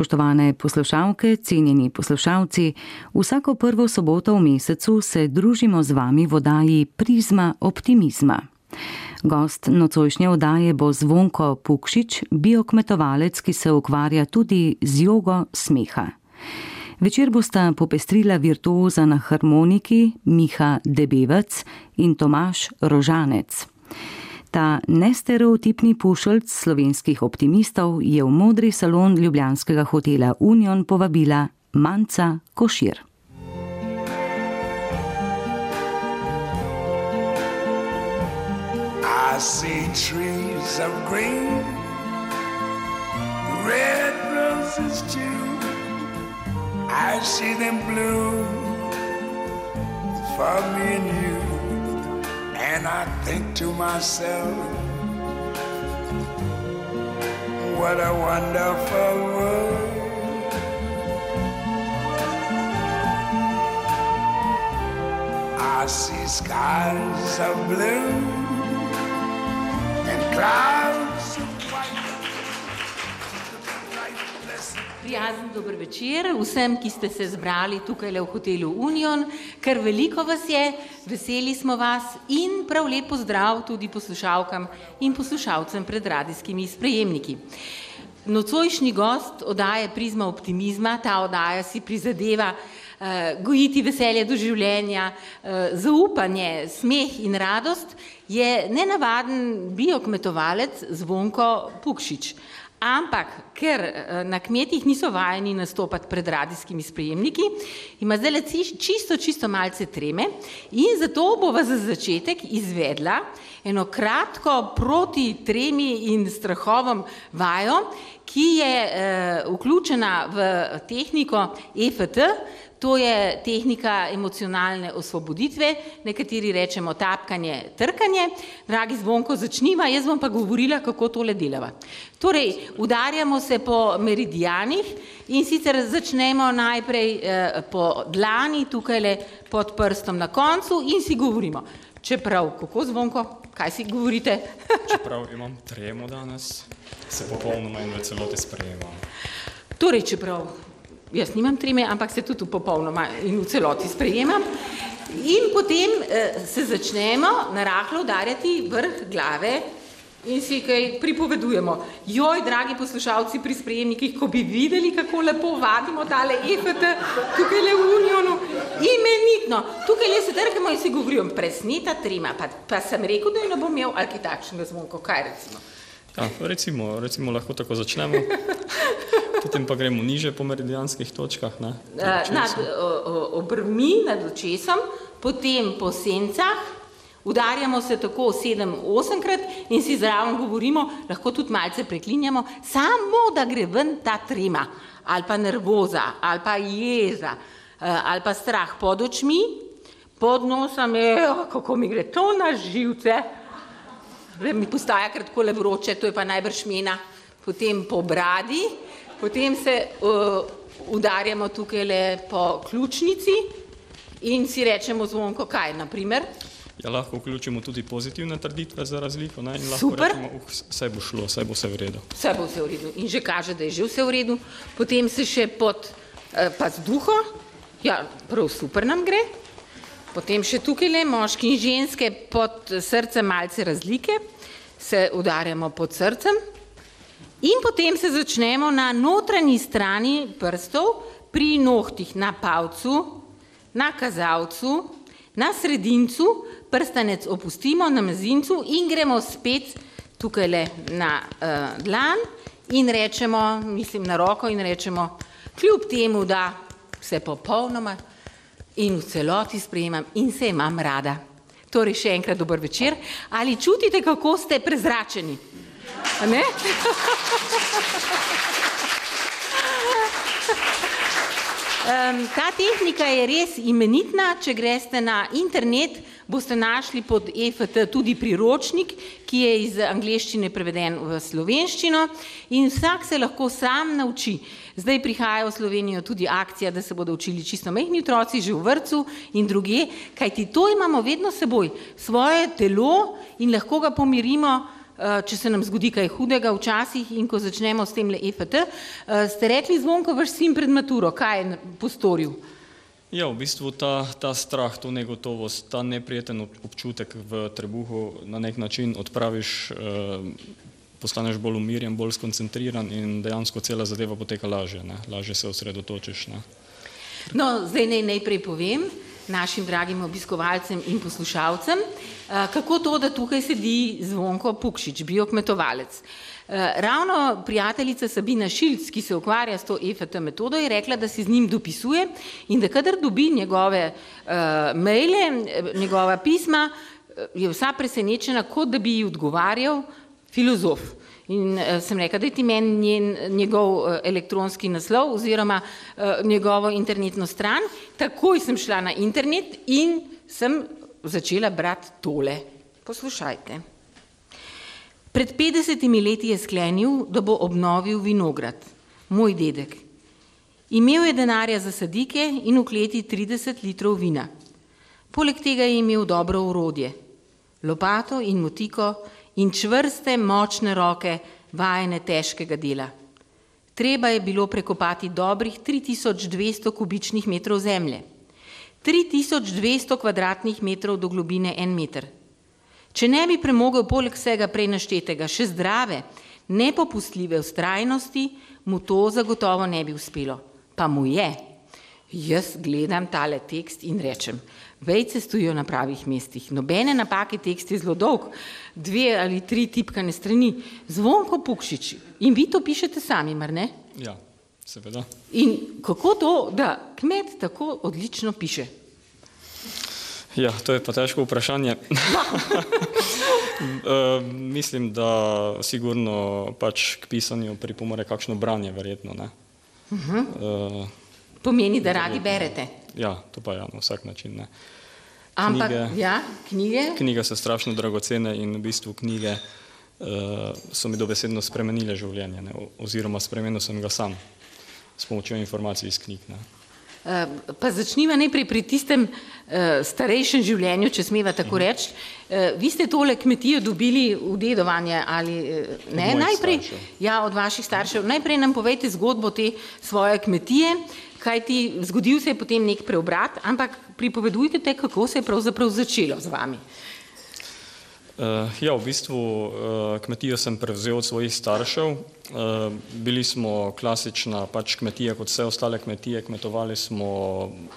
Spoštovane poslušalke, cenjeni poslušalci, vsako prvo soboto v mesecu se družimo z vami v oddaji Prizma optimizma. Gost nocojšnje oddaje bo Zvonko Pukšič, biokmetovalec, ki se ukvarja tudi z jogo smeha. Večer bosta popestrila virtuoza na harmoniki Miha Debevec in Tomaš Rožanec. Ta nestereotipni pušelc slovenskih optimistov je v modri salon ljubljanskega hotela Union povabila Manca Košir. I see trees of green, red roses too. I see them blue for me and you. And I think to myself, what a wonderful world. I see skies of blue and clouds of Prijazen dober večer vsem, ki ste se zbrali tukaj v hotelu Union, ker veliko vas je, veseli smo vas in prav lepo zdrav tudi poslušalkam in poslušalcem pred radijskimi sprejemniki. Nocojšnji gost odaje Prizma optimizma, ta odaja si prizadeva uh, gojiti veselje do življenja, uh, zaupanje, smeh in radost, je nenavaden biokmetovalec Zvonko Pukšič. Ampak, ker eh, na kmetih niso vajeni nastopati pred radijskimi sprejemniki, ima zdaj le čisto, čisto malce treme in zato bova za začetek izvedla eno kratko proti tremi in strahovom vajo, ki je eh, vključena v tehniko EFT, To je tehnika emocionalne osvoboditve, nekateri rečemo tapkanje, trkanje. Dragi zvonko, začniva, jaz bom pa govorila, kako tole delava. Torej, udarjamo se po meridijanih in sicer začnemo najprej eh, po dlani, tukaj le pod prstom na koncu in si govorimo. Čeprav, kako zvonko, kaj si govorite? Čeprav imam tremo danes, se popolnoma in v celoti sprejemam. Torej, čeprav jaz nimam treme, ampak se tudi popolnoma in v celoti sprejemam. In potem eh, se začnemo narahlo udarjati vrh glave in si kaj pripovedujemo. Joj, dragi poslušalci pri sprejemnikih, ko bi videli, kako lepo vadimo tale EFT tukaj le v Unionu, imenitno. Tukaj le se trkamo in si govorijo, presnita trema, pa, pa sem rekel, da jo ne bom imel, ali kaj takšnega zvonko, kaj recimo. Ja, recimo, recimo lahko tako začnemo. Potem pa gremo niže po meridijanskih točkah. Ne, nad obrvmi, nad očesom, potem po sencah, udarjamo se tako sedem, osemkrat in si zraven govorimo, lahko tudi malce preklinjamo, samo da gre ven ta trema, ali pa nervoza, ali pa jeza, ali pa strah pod očmi, pod nosom, evo, kako mi gre to na živce, mi postaja kratko le vroče, to je pa najbrž mena, potem po bradi, potem se uh, udarjamo tukaj le po ključnici in si rečemo zvonko kaj, naprimer. Ja, lahko vključimo tudi pozitivne trditve za razliko ne? in lahko Super. rečemo, uh, vse bo šlo, vse bo vse v redu. Vse bo vse v redu in že kaže, da je že vse v redu. Potem se še pod uh, pa z duho, ja, prav super nam gre. Potem še tukaj le moški in ženske pod srcem malce razlike, se udarjamo pod srcem. In potem se začnemo na notranji strani prstov, pri nohtih na palcu, na kazalcu, na sredincu, prstanec opustimo na mezincu in gremo spet tukaj le na uh, dlan in rečemo, mislim na roko in rečemo, kljub temu, da se popolnoma in v celoti sprejemam in se imam rada. Torej še enkrat dober večer. Ali čutite, kako ste prezračeni? Ne? Um, ta tehnika je res imenitna. Če greste na internet, boste našli pod EFT tudi priročnik, ki je iz angleščine preveden v slovenščino in vsak se lahko sam nauči. Zdaj prihaja v Slovenijo tudi akcija, da se bodo učili čisto mehni otroci že v vrtu in druge, kajti to imamo vedno seboj, svoje telo in lahko ga pomirimo če se nam zgodi kaj hudega včasih in ko začnemo s tem le EFT. Ste rekli zvonko vaš sin pred maturo, kaj je postoril? Ja, v bistvu ta, ta strah, to negotovost, ta neprijeten občutek v trebuhu na nek način odpraviš, postaneš bolj umirjen, bolj skoncentriran in dejansko cela zadeva poteka lažje, ne? lažje se osredotočiš. Ne? No, zdaj naj najprej povem našim dragim obiskovalcem in poslušalcem, kako to, da tukaj sedi Zvonko Pukšič, biokmetovalec. Ravno prijateljica Sabina Šilc, ki se ukvarja s to EFT metodo, je rekla, da si z njim dopisuje in da kadar dobi njegove uh, maile, njegova pisma, je vsa presenečena, kot da bi ji odgovarjal filozof. In uh, sem rekla, da ti meni njen, njegov uh, elektronski naslov oziroma uh, njegovo internetno stran. Takoj sem šla na internet in sem začela brati tole. Poslušajte. Pred 50 leti je sklenil, da bo obnovil vinograd, moj dedek. Imel je denarja za sadike in v kleti 30 litrov vina. Poleg tega je imel dobro urodje, lopato in motiko in čvrste, močne roke, vajene težkega dela. Treba je bilo prekopati dobrih 3200 kubičnih metrov zemlje, 3200 kvadratnih metrov do globine en meter. Če ne bi premogel poleg vsega prej naštetega še zdrave, nepopustljive ustrajnosti, mu to zagotovo ne bi uspelo. Pa mu je. Jaz gledam tale tekst in rečem, Vejce stojijo na pravih mestih, nobene napake, tekst je zelo dolg, dve ali tri tipkane strani, zvonko Pukšič in vi to pišete sami, mar ne? Ja, seveda. In kako to, da kmet tako odlično piše? Ja, to je pa težko vprašanje. uh, mislim, da sigurno pač k pisanju pripomore kakšno branje, verjetno. Uh -huh. uh, Pomeni, da radi berete. Ja, to pa je ja, na vsak način. Ne. Ampak, knjige, ja, knjige? knjige so strašno dragocene in v bistvu knjige uh, so mi dobesedno spremenile življenje, ne, oziroma spremenil sem ga sam s pomočjo informacij iz knjig. Ne. Uh, pa začniva najprej pri tistem uh, starejšem življenju, če smeva tako mhm. reči. Uh, vi ste tole kmetijo dobili v dedovanje ali ne? Najprej, ja, od vaših staršev. Najprej nam povejte zgodbo te svoje kmetije, uh, kaj ti zgodil se je potem nek preobrat, ampak pripovedujte te, kako se je pravzaprav začelo z vami. Uh, ja, v bistvu uh, kmetijo sem prevzel od svojih staršev. Uh, bili smo klasična pač kmetija kot vse ostale kmetije, kmetovali smo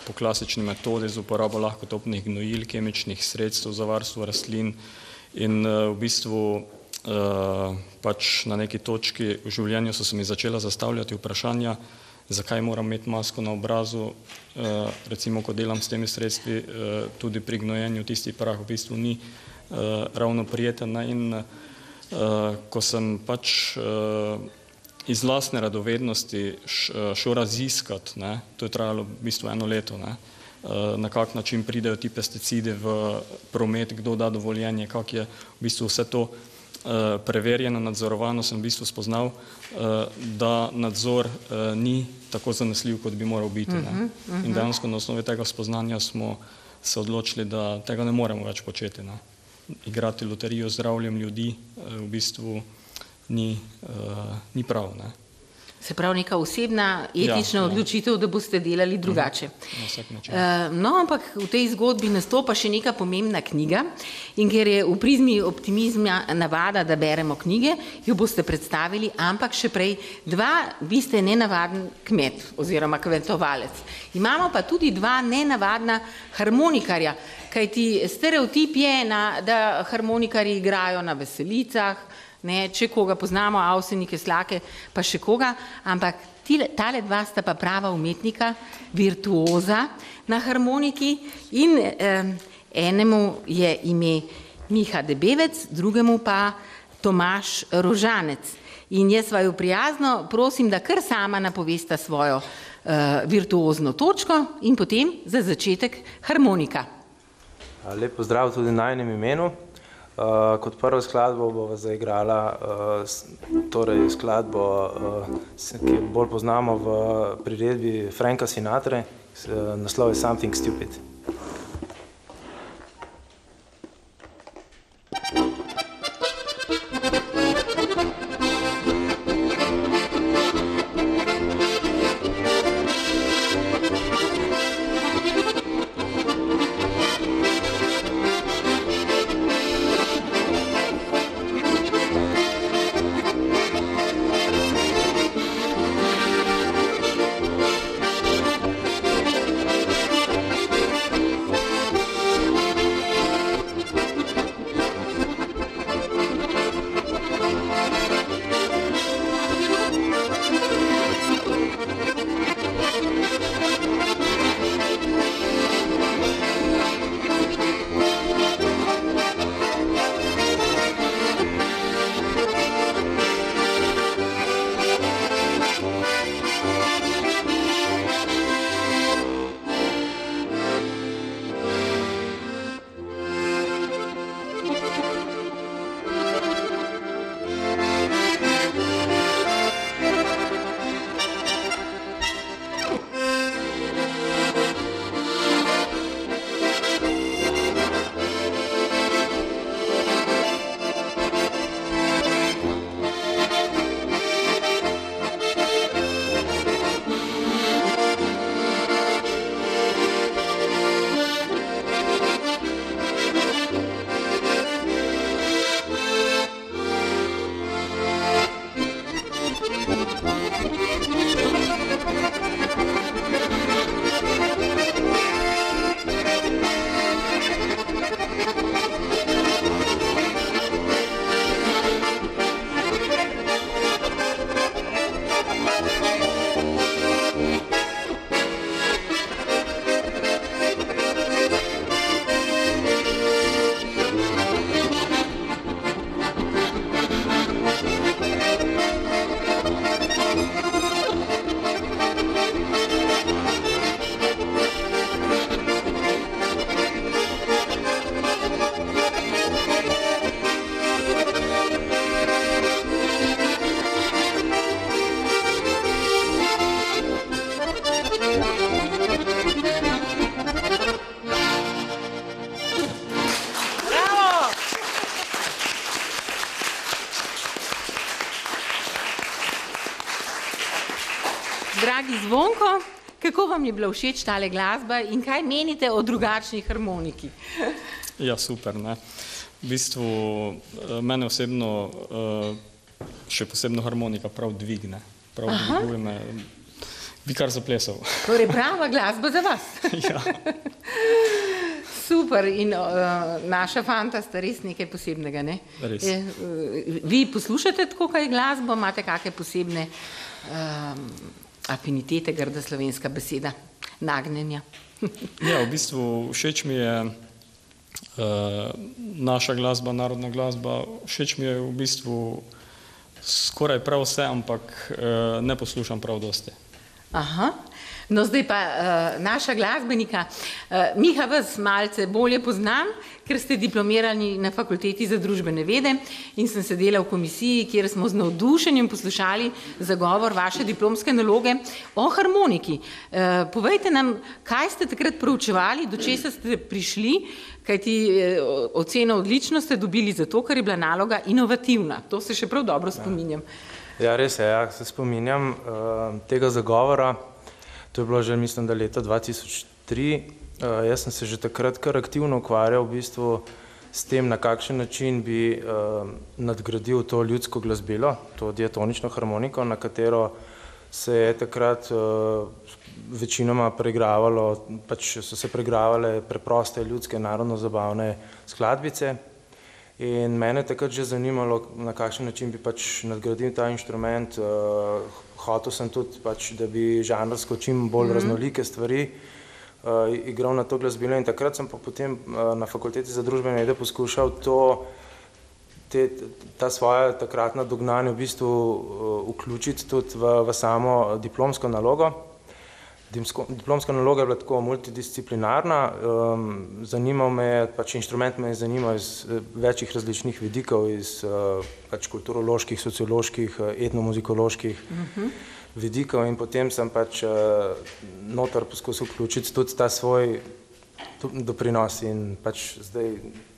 po klasični metodi z uporabo lahkotopnih gnojil, kemičnih sredstev za varstvo rastlin in uh, v bistvu uh, pač na neki točki v življenju so se mi začela zastavljati vprašanja, uh, zakaj moram imeti masko na obrazu, eh, recimo, ko delam s temi sredstvi, eh, tudi pri gnojenju tisti prah v bistvu ni eh, ravno prijeten in ko sem pač iz lastne radovednosti šel raziskat, ne, to je trajalo v bistvu eno leto, ne, na kak način pridejo ti pesticidi v promet, kdo da dovoljenje, kak je v bistvu vse to preverjeno, nadzorovano, sem v bistvu spoznal, da nadzor ni tako zanesljiv, kot bi moral biti. Ne. Mhm, in mhm. dejansko na osnovi tega spoznanja smo se odločili, da tega ne moremo več početi. Ne. Igrati loterijo z zdravljem ljudi v bistvu ni, ni prav. Ne. Se pravi, neka osebna etična ja, ja. odločitev, ja. da boste delali drugače. Uh, no, ampak v tej zgodbi nastopa še neka pomembna knjiga in ker je v prizmi optimizma navada, da beremo knjige, jo boste predstavili, ampak še prej dva, vi ste nenavaden kmet oziroma kmetovalec. Imamo pa tudi dva nenavadna harmonikarja, kajti stereotip je, na, da harmonikari igrajo na veselicah, ne, če koga poznamo, avsenike, slake, pa še koga, ampak tile, tale dva sta pa prava umetnika, virtuoza na harmoniki in eh, enemu je ime Miha Debevec, drugemu pa Tomaš Rožanec. In jaz vaju prijazno prosim, da kar sama napovesta svojo uh, virtuozno točko in potem za začetek harmonika. Lep pozdrav tudi na enem imenu. Uh, kot prvo skladbo bomo zaigrala uh, torej skladbo, uh, ki jo bolj poznamo v priredbi Franka Sinatra, uh, naslov je Something Stupid. thank you bila všeč tale glasba in kaj menite o drugačni harmoniki? Ja, super. Ne? V bistvu mene osebno še posebno harmonika prav dvigne, prav dviguje me. Bi kar zaplesal. Torej, prava glasba za vas. ja. Super in uh, naša fanta sta res nekaj posebnega. Ne? Res. Je, uh, vi poslušate tako kaj glasbo, imate kakšne posebne um, afinitete, grda slovenska beseda, nagnjenja? ja, v bistvu všeč mi je uh, naša glasba, narodna glasba, všeč mi je v bistvu skoraj prav vse, ampak uh, ne poslušam prav dosti. Aha. No, zdaj pa uh, naša glasbenika. Uh, Miha vas malce bolje poznam, ker ste diplomirali na fakulteti za družbene vede in sem sedela v komisiji, kjer smo z navdušenjem poslušali zagovor vaše diplomske naloge o harmoniki. Uh, povejte nam, kaj ste takrat proučevali, do česa ste prišli, kajti uh, oceno odlično ste dobili zato, ker je bila naloga inovativna. To se še prav dobro spominjam. Ja. Ja, res je, ja, se spominjam uh, tega zagovora. To je bilo že, mislim, da leta 2003. Uh, jaz sem se že takrat kar aktivno ukvarjal v bistvu s tem, na kakšen način bi uh, nadgradil to ljudsko glasbilo, to diatonično harmoniko, na katero se je takrat uh, večinoma preigravalo, pač so se preigravale preproste ljudske narodno-zabavne skladbice. In mene je takrat že zanimalo, na kakšen način bi pač nadgradil ta inštrument. Uh, hotel sem tudi, pač, da bi žanrsko čim bolj mm -hmm. raznolike stvari uh, igral na to glasbilo. In takrat sem pa potem uh, na fakulteti za družbene vede poskušal to, te, ta svoja takratna dognanja v bistvu uh, vključiti tudi v, v samo diplomsko nalogo. Diplomska naloga je bila tako multidisciplinarna, um, zanimal me je, pač inštrument me je zanimal iz eh, večjih različnih vidikov, iz uh, pač kulturoloških, socioloških, eh, etnomuzikoloških uh mhm. -huh. vidikov in potem sem pač uh, notor poskusil vključiti tudi ta svoj doprinos in pač zdaj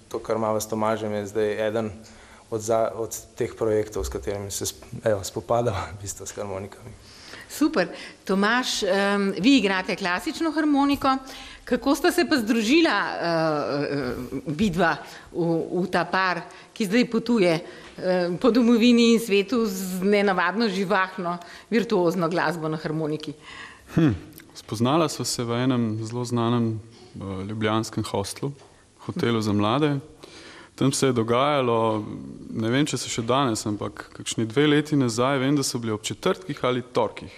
to, kar malo s Tomažem, je zdaj eden od, za, od teh projektov, s katerimi se evo, spopadam, v bistvu s harmonikami. Super. Tomaš, um, vi igrate klasično harmoniko. Kako sta se pa združila uh, vidva v, v ta par, ki zdaj potuje uh, po domovini in svetu z nenavadno živahno, virtuozno glasbo na harmoniki? Hm. Spoznala sva se v enem zelo znanem uh, ljubljanskem hostlu, hotelu za mlade. Tam se je dogajalo, ne vem, če se še danes, ampak kakšni dve leti nazaj, vem, da so bili ob četrtkih ali torkih.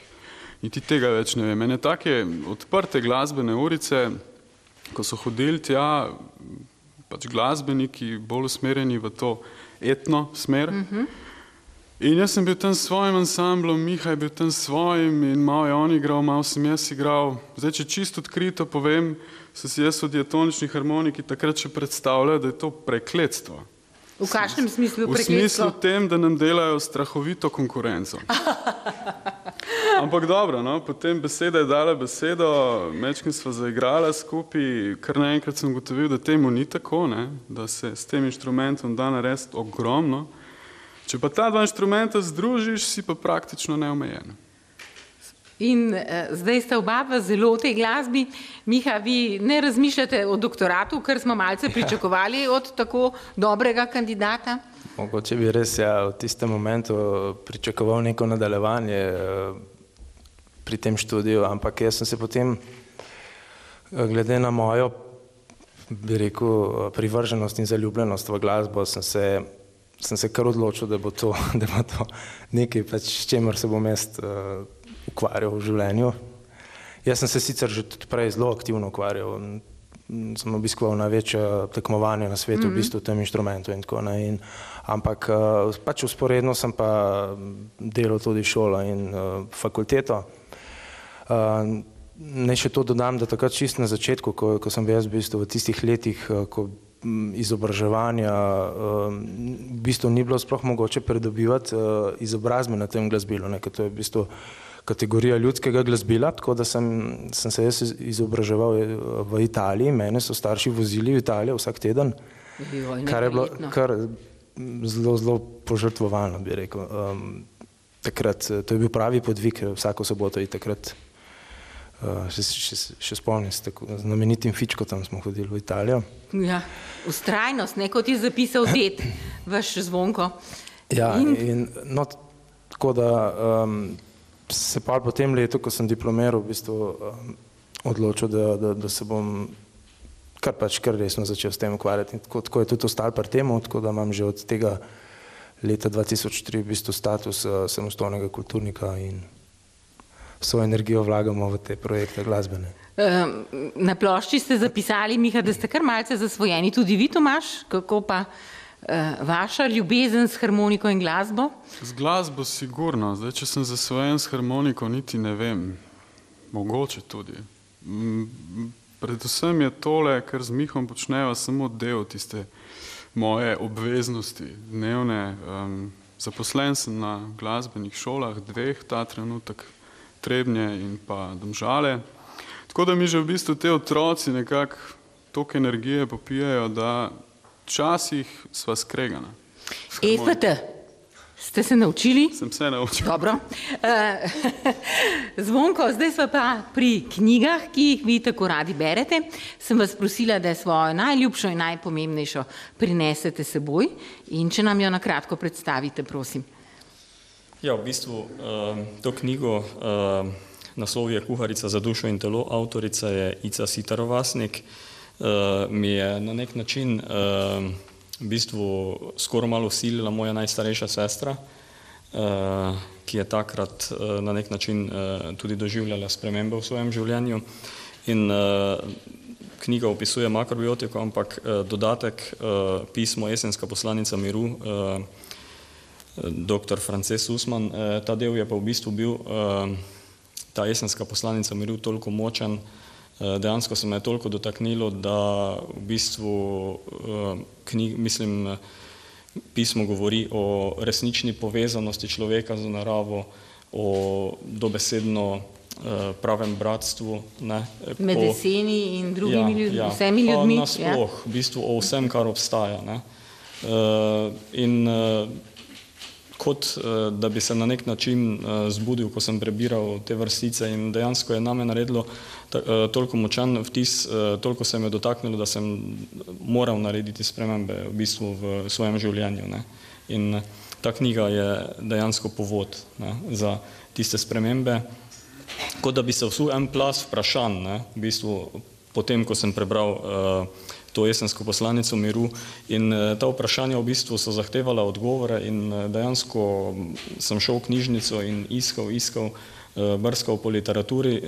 In ti tega več ne vem. Mene take odprte glasbene urice, ko so hodili tja, pač glasbeniki, bolj usmerjeni v to etno smer. Mm -hmm. In jaz sem bil tam s svojim ansamblom, Miha je bil tam s svojim in malo je on igral, malo sem jaz igral. Zdaj, če čisto odkrito povem, sem si jaz v diatonični harmoniki takrat še predstavljal, da je to prekletstvo. V kakšnem smislu prekletstvo? V smislu tem, da nam delajo strahovito konkurenco. Ampak dobro, no, potem beseda je dala besedo, mečkim sva zaigrala skupaj, kar naenkrat sem gotovil, da temu ni tako, ne, da se s tem inštrumentom da narediti ogromno. Če pa ta dva inštrumenta združiš, si pa praktično neomejen. In eh, zdaj ste oba zelo v tej glasbi. Miha, vi ne razmišljate o doktoratu, kar smo malce pričakovali od tako dobrega kandidata? Mogoče bi res ja, v tistem momentu pričakoval neko nadaljevanje. Eh, pri tem študiju, ampak jaz sem se potem, eh, glede na mojo, bi rekel, eh, privrženost in zaljubljenost v glasbo, sem se, sem se kar odločil, da bo to, da bo to nekaj, pač, s čemer se bom jaz uh, ukvarjal v življenju. Jaz sem se sicer že tudi prej zelo aktivno ukvarjal, sem obiskoval največja tekmovanja na svetu mm -hmm. v mhm. bistvu v tem inštrumentu in tako naprej. Ampak pač usporedno sem pa delal tudi šolo in uh, fakulteto. Uh, naj še to dodam, da takrat čist na začetku, ko, ko sem bil jaz v, bistvu v tistih letih, uh, ko izobraževanja uh, v bistvu ni bilo sploh mogoče pridobivati uh, izobrazbe na tem glasbilu, ne, to je v bistvu kategorija ljudskega glasbila, tako da sem, sem se jaz izobraževal v Italiji, mene so starši vozili v Italijo vsak teden, kar je bilo kar zelo, zelo požrtvovalno, bi rekel. Um, takrat, to je bil pravi podvig, vsako soboto in takrat še, še, še spomnim se, tako znamenitim fičko tam smo hodili v Italijo. Ja, ustrajnost, ne kot je zapisal det, vaš zvonko. Ja, in, in no, tako da um, se pa po tem letu, ko sem diplomiral, v bistvu um, odločil, da, da, da se bom kar pač kar resno začel s tem ukvarjati. Tako, tako je tudi ostal pri tem, tako da imam že od tega leta 2003 v bistvu status uh, samostojnega kulturnika in svojo energijo vlagamo v te projekte glasbene. Na plošči ste zapisali, Miha, da ste kar malce zasvojeni, tudi vi, Tomaš, kako pa vaša ljubezen s harmoniko in glasbo? Z glasbo sigurno, zdaj, če sem zasvojen s harmoniko, niti ne vem, mogoče tudi. Predvsem je tole, kar z Mihom počnejo, samo del tiste moje obveznosti dnevne. Um, zaposlen sem na glasbenih šolah, dveh ta trenutek, Trebnje in pa Domžale. Tako da mi že v bistvu te otroci nekako toliko energije popijajo, da včasih sva skregana. EFT, ste se naučili? Sem se naučil. Dobro. Uh, zvonko, zdaj smo pa pri knjigah, ki jih vi tako radi berete. Sem vas prosila, da svojo najljubšo in najpomembnejšo prinesete seboj in če nam jo na kratko predstavite, prosim. Ja, v bistvu uh, to knjigo, uh, naslov je Kuharica za dušo in telo, avtorica je Ica Sitarovasnik, uh, mi je na nek način v bistvu skoraj malo usilila moja najstarejša sestra, ki je takrat na nek način tudi doživljala spremembe v svojem življenju. In knjiga opisuje makrobiotiko, ampak dodatek pismo Jesenska poslanica miru dr. Frances Usman. Eh, ta del je pa v bistvu bil, eh, ta jesenska poslanica miru toliko močen, eh, dejansko se me je toliko dotaknilo, da v bistvu knjig, mislim, pismo govori o resnični povezanosti človeka z naravo, o dobesedno pravem bratstvu. Ne, Med jeseni in drugimi ja, ljudmi, ja, vsemi ljudmi. Ja, nasploh, ja. v bistvu o vsem, kar obstaja. Ne. In kot eh, da bi se na nek način eh, zbudil, ko sem prebiral te vrstice in dejansko je name naredilo eh, toliko močan vtis, toliko se me dotaknilo, da sem moral narediti spremembe v bistvu v svojem življenju. Ne. In ta knjiga je dejansko povod ne, za tiste spremembe, kot da bi se vsul en plas vprašanj, ne, v bistvu potem, ko sem prebral uh, to jesensko poslanico miru in eh, ta vprašanja v bistvu so zahtevala odgovore in eh, dejansko sem šel v knjižnico in iskal, iskal, eh, brskal po literaturi.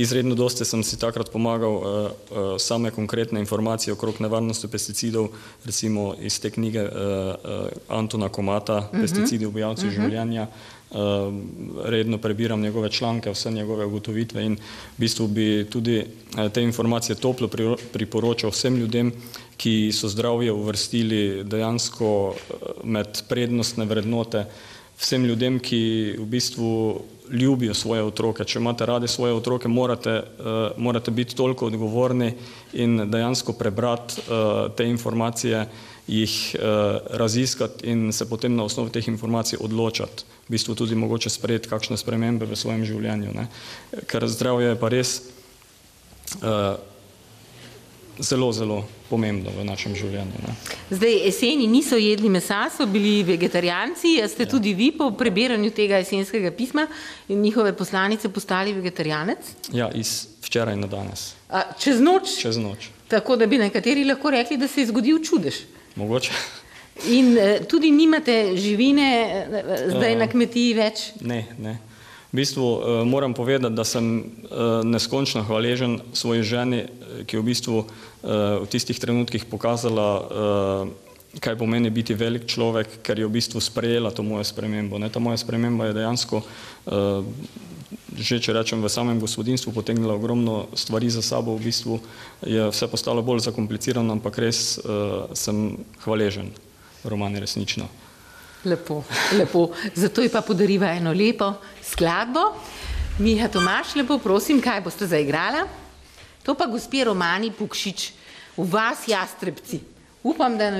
Izredno dosti sem si takrat pomagal same konkretne informacije okrog nevarnosti pesticidov, recimo iz te knjige Antona Komata, mhm. Pesticidi ubijalci uh mhm. -huh. življenja, redno prebiram njegove članke, vse njegove ugotovitve in v bistvu bi tudi eh, te informacije toplo priporočal vsem ljudem, ki so zdravje uvrstili dejansko eh, med prednostne vrednote, vsem ljudem, ki v bistvu ljubijo svoje otroke. Če imate radi svoje otroke, morate, uh, morate biti toliko odgovorni in dejansko prebrati uh, te informacije, jih uh, raziskati in se potem na osnovi teh informacij odločati v bistvu tudi mogoče sprejeti kakšne spremembe v svojem življenju. Ne. Ker zdravje je pa res uh, zelo, zelo pomembno v našem življenju. Ne. Zdaj, jeseni niso jedli mesa, so bili vegetarijanci, ste ja. tudi vi po prebiranju tega jesenskega pisma in njihove poslanice postali vegetarijanec? Ja, iz včeraj na danes. A, čez noč? Čez noč. Tako da bi nekateri lahko rekli, da se je zgodil čudež. Mogoče. In uh, tudi nimate živine uh, zdaj uh, na kmetiji več? Ne, ne. V bistvu uh, moram povedati, da sem uh, neskončno hvaležen svoji ženi, ki je v bistvu uh, v tistih trenutkih pokazala, uh, kaj pomeni biti velik človek, ker je v bistvu sprejela to mojo spremembo. Ne? Ta moja sprememba je dejansko, uh, že če rečem, v samem gospodinstvu potegnila ogromno stvari za sabo, v bistvu je vse postalo bolj zakomplicirano, ampak res uh, sem hvaležen romane resnično. Lepo, lepo. Zato je pa podariva eno lepo skladbo. Miha Tomaš, lepo prosim, kaj boste zaigrala? To pa gospe Romani Pukšič, v vas jastrebci. Upam, da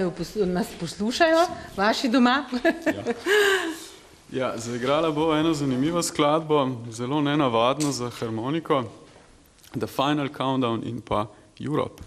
nas poslušajo, vaši doma. Ja. Ja, zaigrala bo eno zanimivo skladbo, zelo nenavadno za harmoniko, The Final Countdown in pa Europe.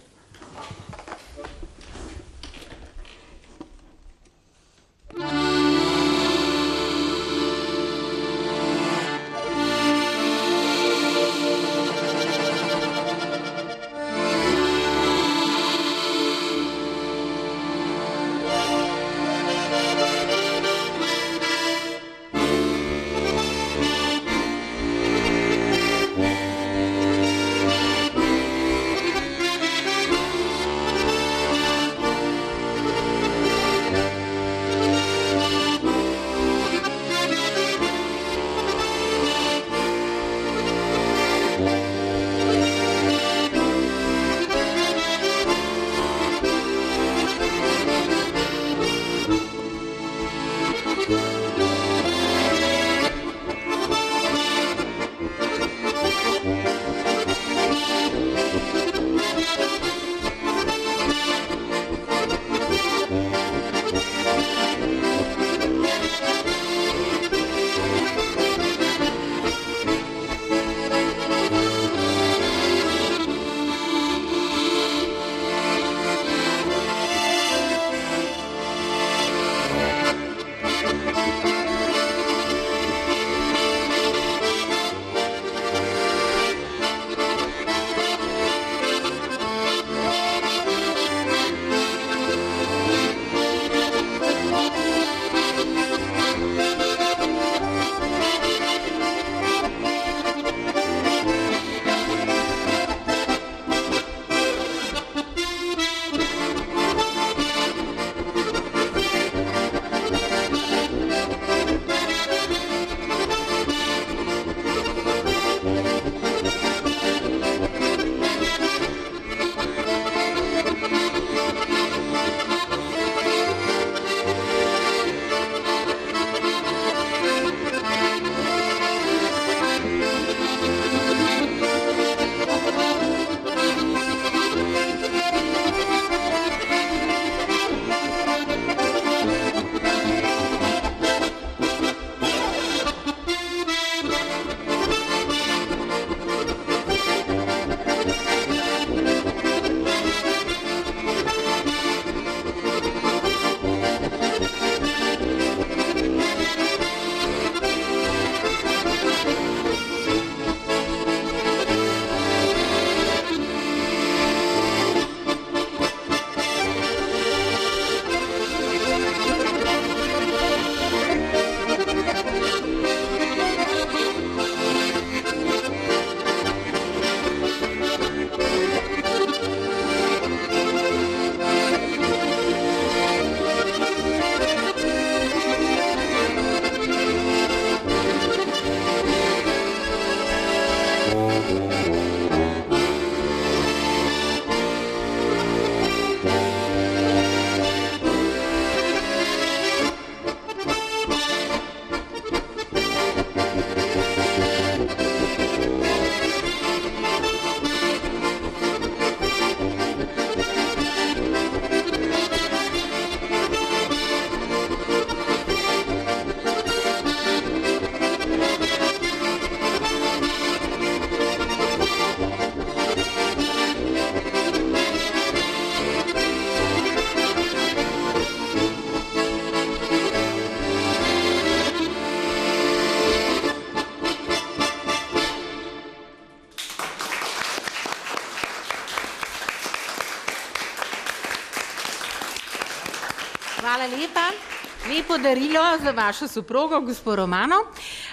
Lepo darilo za vašo soprogo, gospod Romano.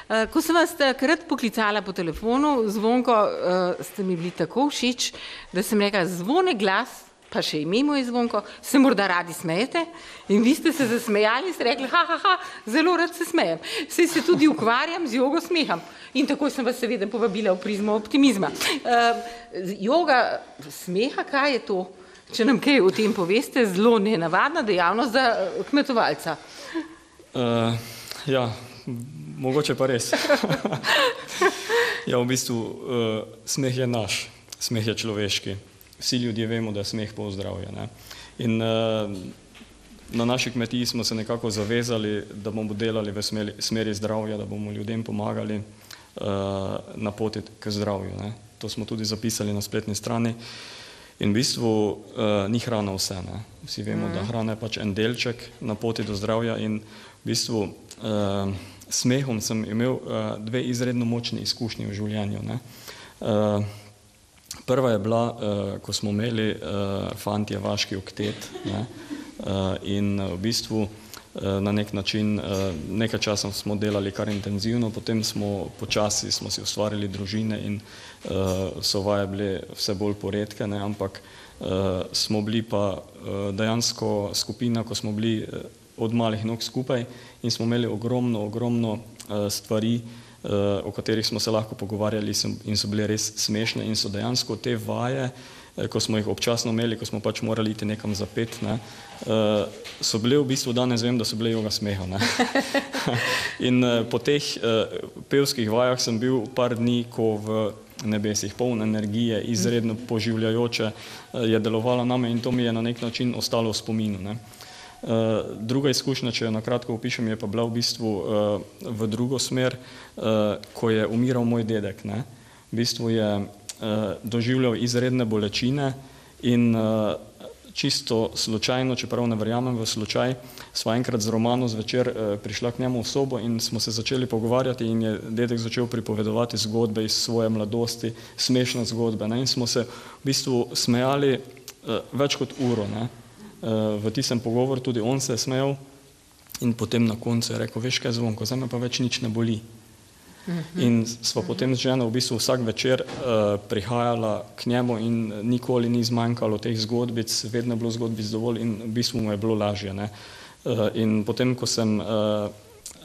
Eh, Ko sem vas takrat poklicala po telefonu, zvonko, eh, ste mi bili tako všeč, da sem rekla, zvone glas, pa še ime mu je zvonko, se morda radi smejete? In vi ste se zasmejali in ste rekli, ha, ha, ha, zelo rad se smejem. Sej se tudi ukvarjam z jogo smeham. In tako sem vas seveda povabila v prizmo optimizma. Eh, Joga smeha, kaj je to? Če nam kaj o tem poveste, zelo nenavadna dejavnost za kmetovalca. Uh, ja, mogoče pa res. ja, v bistvu uh, smeh je naš, smeh je človeški. Vsi ljudje vemo, da je smeh. Ne? In uh, na naši kmetiji smo se nekako zavezali, da bomo delali v smeri, smeri zdravja, da bomo ljudem pomagali uh, na poti k zdravju. Ne. To smo tudi zapisali na spletni strani. In v bistvu uh, ni hrana vse. Ne. Vsi vemo, mm. da hrana je pač en delček na poti do zdravja in v bistvu uh, smehom sem imel uh, dve izredno močni izkušnji v življenju. Ne. Uh, prva je bila, uh, ko smo imeli uh, fantje vaški oktet ne, uh, in v bistvu uh, na nek način, uh, nekaj časa smo delali kar intenzivno, potem smo počasi smo si ustvarili družine in uh, so vaje bile vse bolj poredke, ne, ampak uh, smo bili pa uh, dejansko skupina, ko smo bili uh, od malih nog skupaj in smo imeli ogromno, ogromno uh, stvari, uh, o katerih smo se lahko pogovarjali in so bile res smešne in so dejansko te vaje, uh, ko smo jih občasno imeli, ko smo pač morali iti nekam za pet, ne, uh, so bile v bistvu danes vem, da so bile joga smeha. In uh, po teh uh, pevskih vajah sem bil par dni, ko v nebesih, poln energije, izredno poživljajoče, je delovalo name in to mi je na nek način ostalo v spominu. Ne. Eh, druga izkušnja, če jo na kratko opišem, je pa bila v bistvu uh, v drugo smer, uh, ko je umiral moj dedek. Ne. V bistvu je doživljal izredne bolečine in čisto slučajno, čeprav ne verjamem v slučaj, sva enkrat z Romano zvečer prišla k njemu v sobo in smo se začeli pogovarjati in je dedek začel pripovedovati zgodbe iz svoje mladosti, smešne zgodbe. Ne. In smo se v bistvu smejali več kot uro. Ne v tistem pogovoru tudi on se je smejal in potem na koncu je rekel, veš kaj zvonko, zdaj me pa več nič ne boli. In sva potem z ženo v bistvu vsak večer uh, prihajala k njemu in nikoli ni zmanjkalo teh zgodbic, vedno je bilo zgodbic dovolj in v bistvu mu je bilo lažje. Ne? Uh, in potem, ko sem uh,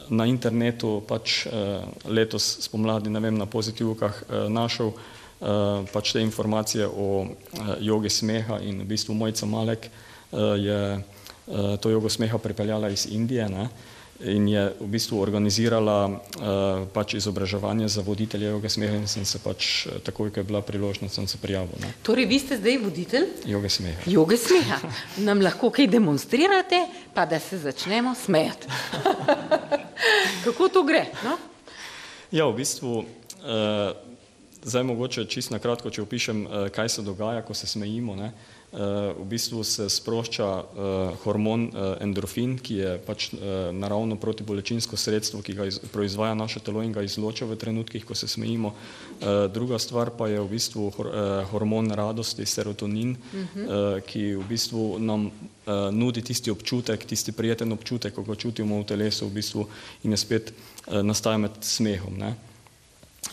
na internetu pač uh, letos spomladi, ne vem, na pozitivkah uh, našel uh, pač te informacije o uh, jogi smeha in v bistvu Mojca Malek, uh, Eh, je eh, to jogo smeha pripeljala iz Indije ne, in je v bistvu organizirala eh, pač izobraževanje za voditelje joge smeha in sem se pač takoj, ko je bila priložnost, sem se prijavil. Ne. Torej, vi ste zdaj voditelj? Joge smeha. Joge smeha. Nam lahko kaj demonstrirate, pa da se začnemo smejati. Kako to gre? No? Ja, v bistvu, eh, zdaj mogoče čisto na kratko, če opišem, eh, kaj se dogaja, ko se smejimo. Ne. Eh, v bistvu se sprošča uh, hormon uh, endorfin, ki je pač naravno protibolečinsko sredstvo, ki ga iz, proizvaja naše telo in ga izloča v trenutkih, ko se smejimo. Druga stvar pa je v bistvu hor, hormon radosti, serotonin, uh -huh. uh, ki v bistvu nam nudi tisti občutek, tisti prijeten občutek, ko ga čutimo v telesu v bistvu in je spet nastaja med smehom. Ne?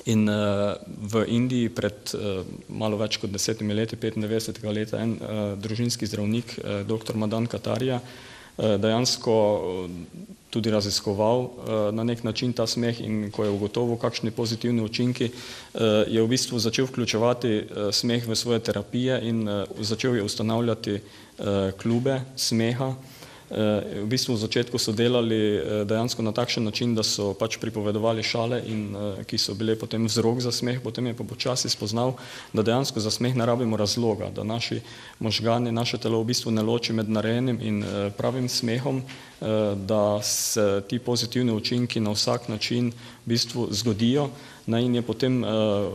In uh, v Indiji pred uh, malo več kot desetimi leti, 95. leta, en uh, družinski zdravnik, uh, dr. Madan Katarija, uh, dejansko tudi raziskoval uh, na nek način ta smeh in ko je ugotovil, kakšni pozitivni učinki, uh, je v bistvu začel vključevati uh, smeh v svoje terapije in uh, začel je ustanavljati uh, klube smeha. Eh, v bistvu v začetku so delali eh, dejansko na takšen način, da so pač pripovedovali šale, in, eh, ki so bile potem vzrok za smeh, potem je pa počasi spoznal, da dejansko za smeh ne rabimo razloga, da naši možgani, naše telo v bistvu ne loči med narejenim in pravim smehom, da se ti pozitivni učinki na vsak način v bistvu zgodijo. In je potem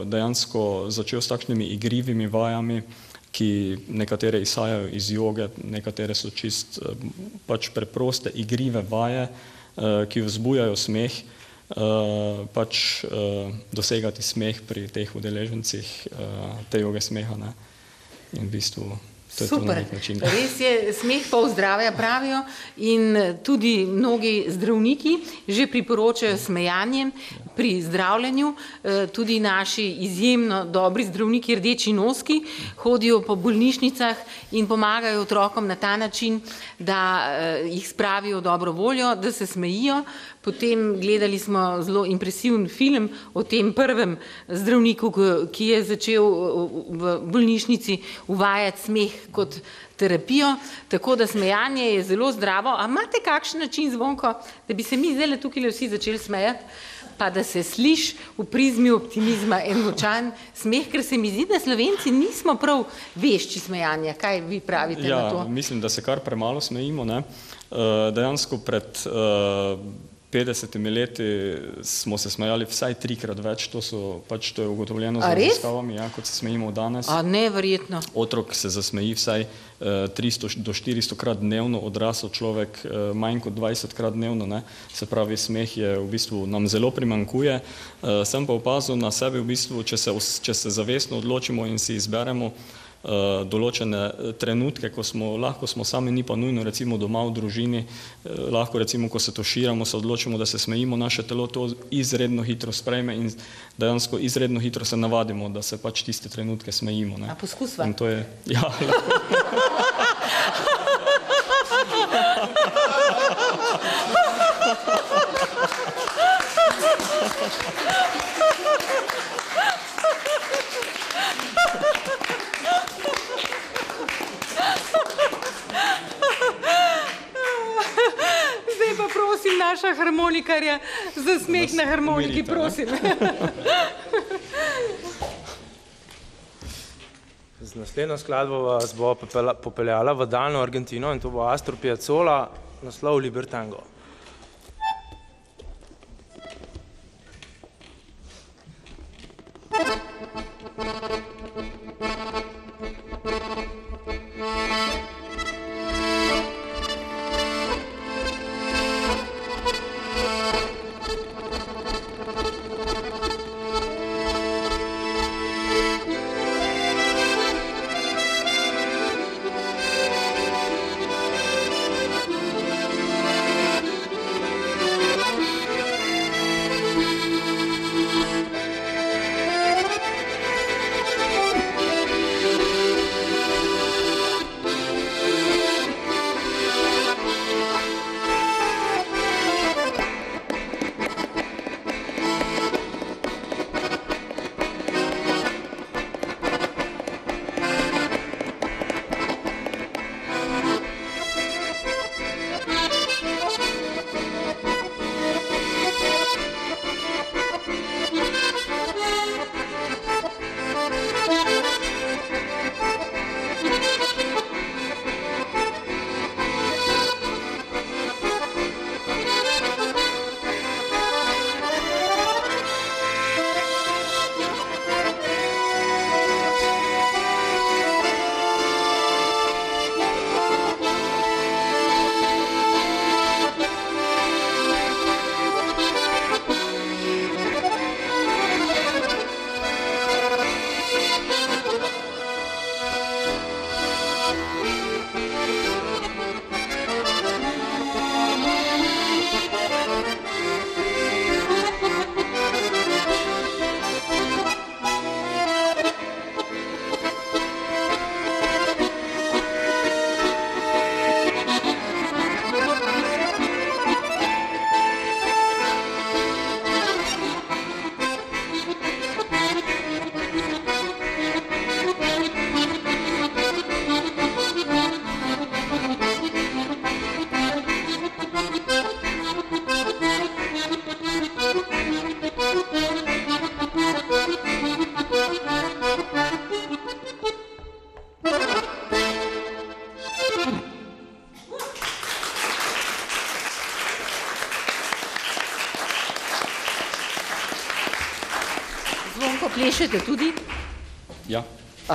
dejansko začel s takšnimi igrivimi vajami, ki nekatere izhajajo iz joge, nekatere so čist eh, pač preproste igrive vaje, eh, ki vzbujajo smeh, eh, pač dosegati smeh pri teh udeležencih te joge smeha. Ne? In v bistvu Super. Res je, smeh pa zdravja pravijo in tudi mnogi zdravniki že priporočajo smejanje pri zdravljenju. E, tudi naši izjemno dobri zdravniki, rdeči noski, hodijo po bolnišnicah in pomagajo otrokom na ta način, da e, jih spravijo dobro voljo, da se smejijo. Potem gledali smo zelo impresiven film o tem prvem zdravniku, ki je začel v bolnišnici uvajati smeh kot terapijo, tako da smejanje je zelo zdravo. A imate kakšen način zvonko, da bi se mi zdaj tukaj vsi začeli smejati, pa da se sliš v prizmi optimizma en močan smeh, ker se mi zdi, da slovenci nismo prav vešči smejanja. Kaj vi pravite ja, na to? Mislim, da se kar premalo smejimo. Ne? Dejansko pred 50 leti smo se smejali vsaj trikrat več, to, so, pač to je ugotovljeno z raziskavami, ja, kot se smejimo danes. A neverjetno. Otrok se zasmeji vsaj uh, 300 do 400 krat dnevno, odrasel človek uh, manj kot 20 krat dnevno, ne? se pravi smeh je v bistvu nam zelo primankuje. Uh, sem pa opazil na sebi v bistvu, če se, če se zavestno odločimo in si izberemo, Eh, določene eh, trenutke, ko smo lahko smo sami, ni pa nujno recimo doma v družini, eh, lahko recimo, ko se toširamo, se odločimo, da se smejimo, naše telo to izredno hitro sprejme in dejansko izredno hitro se navadimo, da se pač tiste trenutke smejimo. Ne. A poskusva? In to je, ja, lahko. Naša harmonikarja za smeh na harmoniki, prosim. Z naslednjo skladbo vas bo popeljala v daljno Argentino in to bo Astro Piazzolla, naslov Libertango.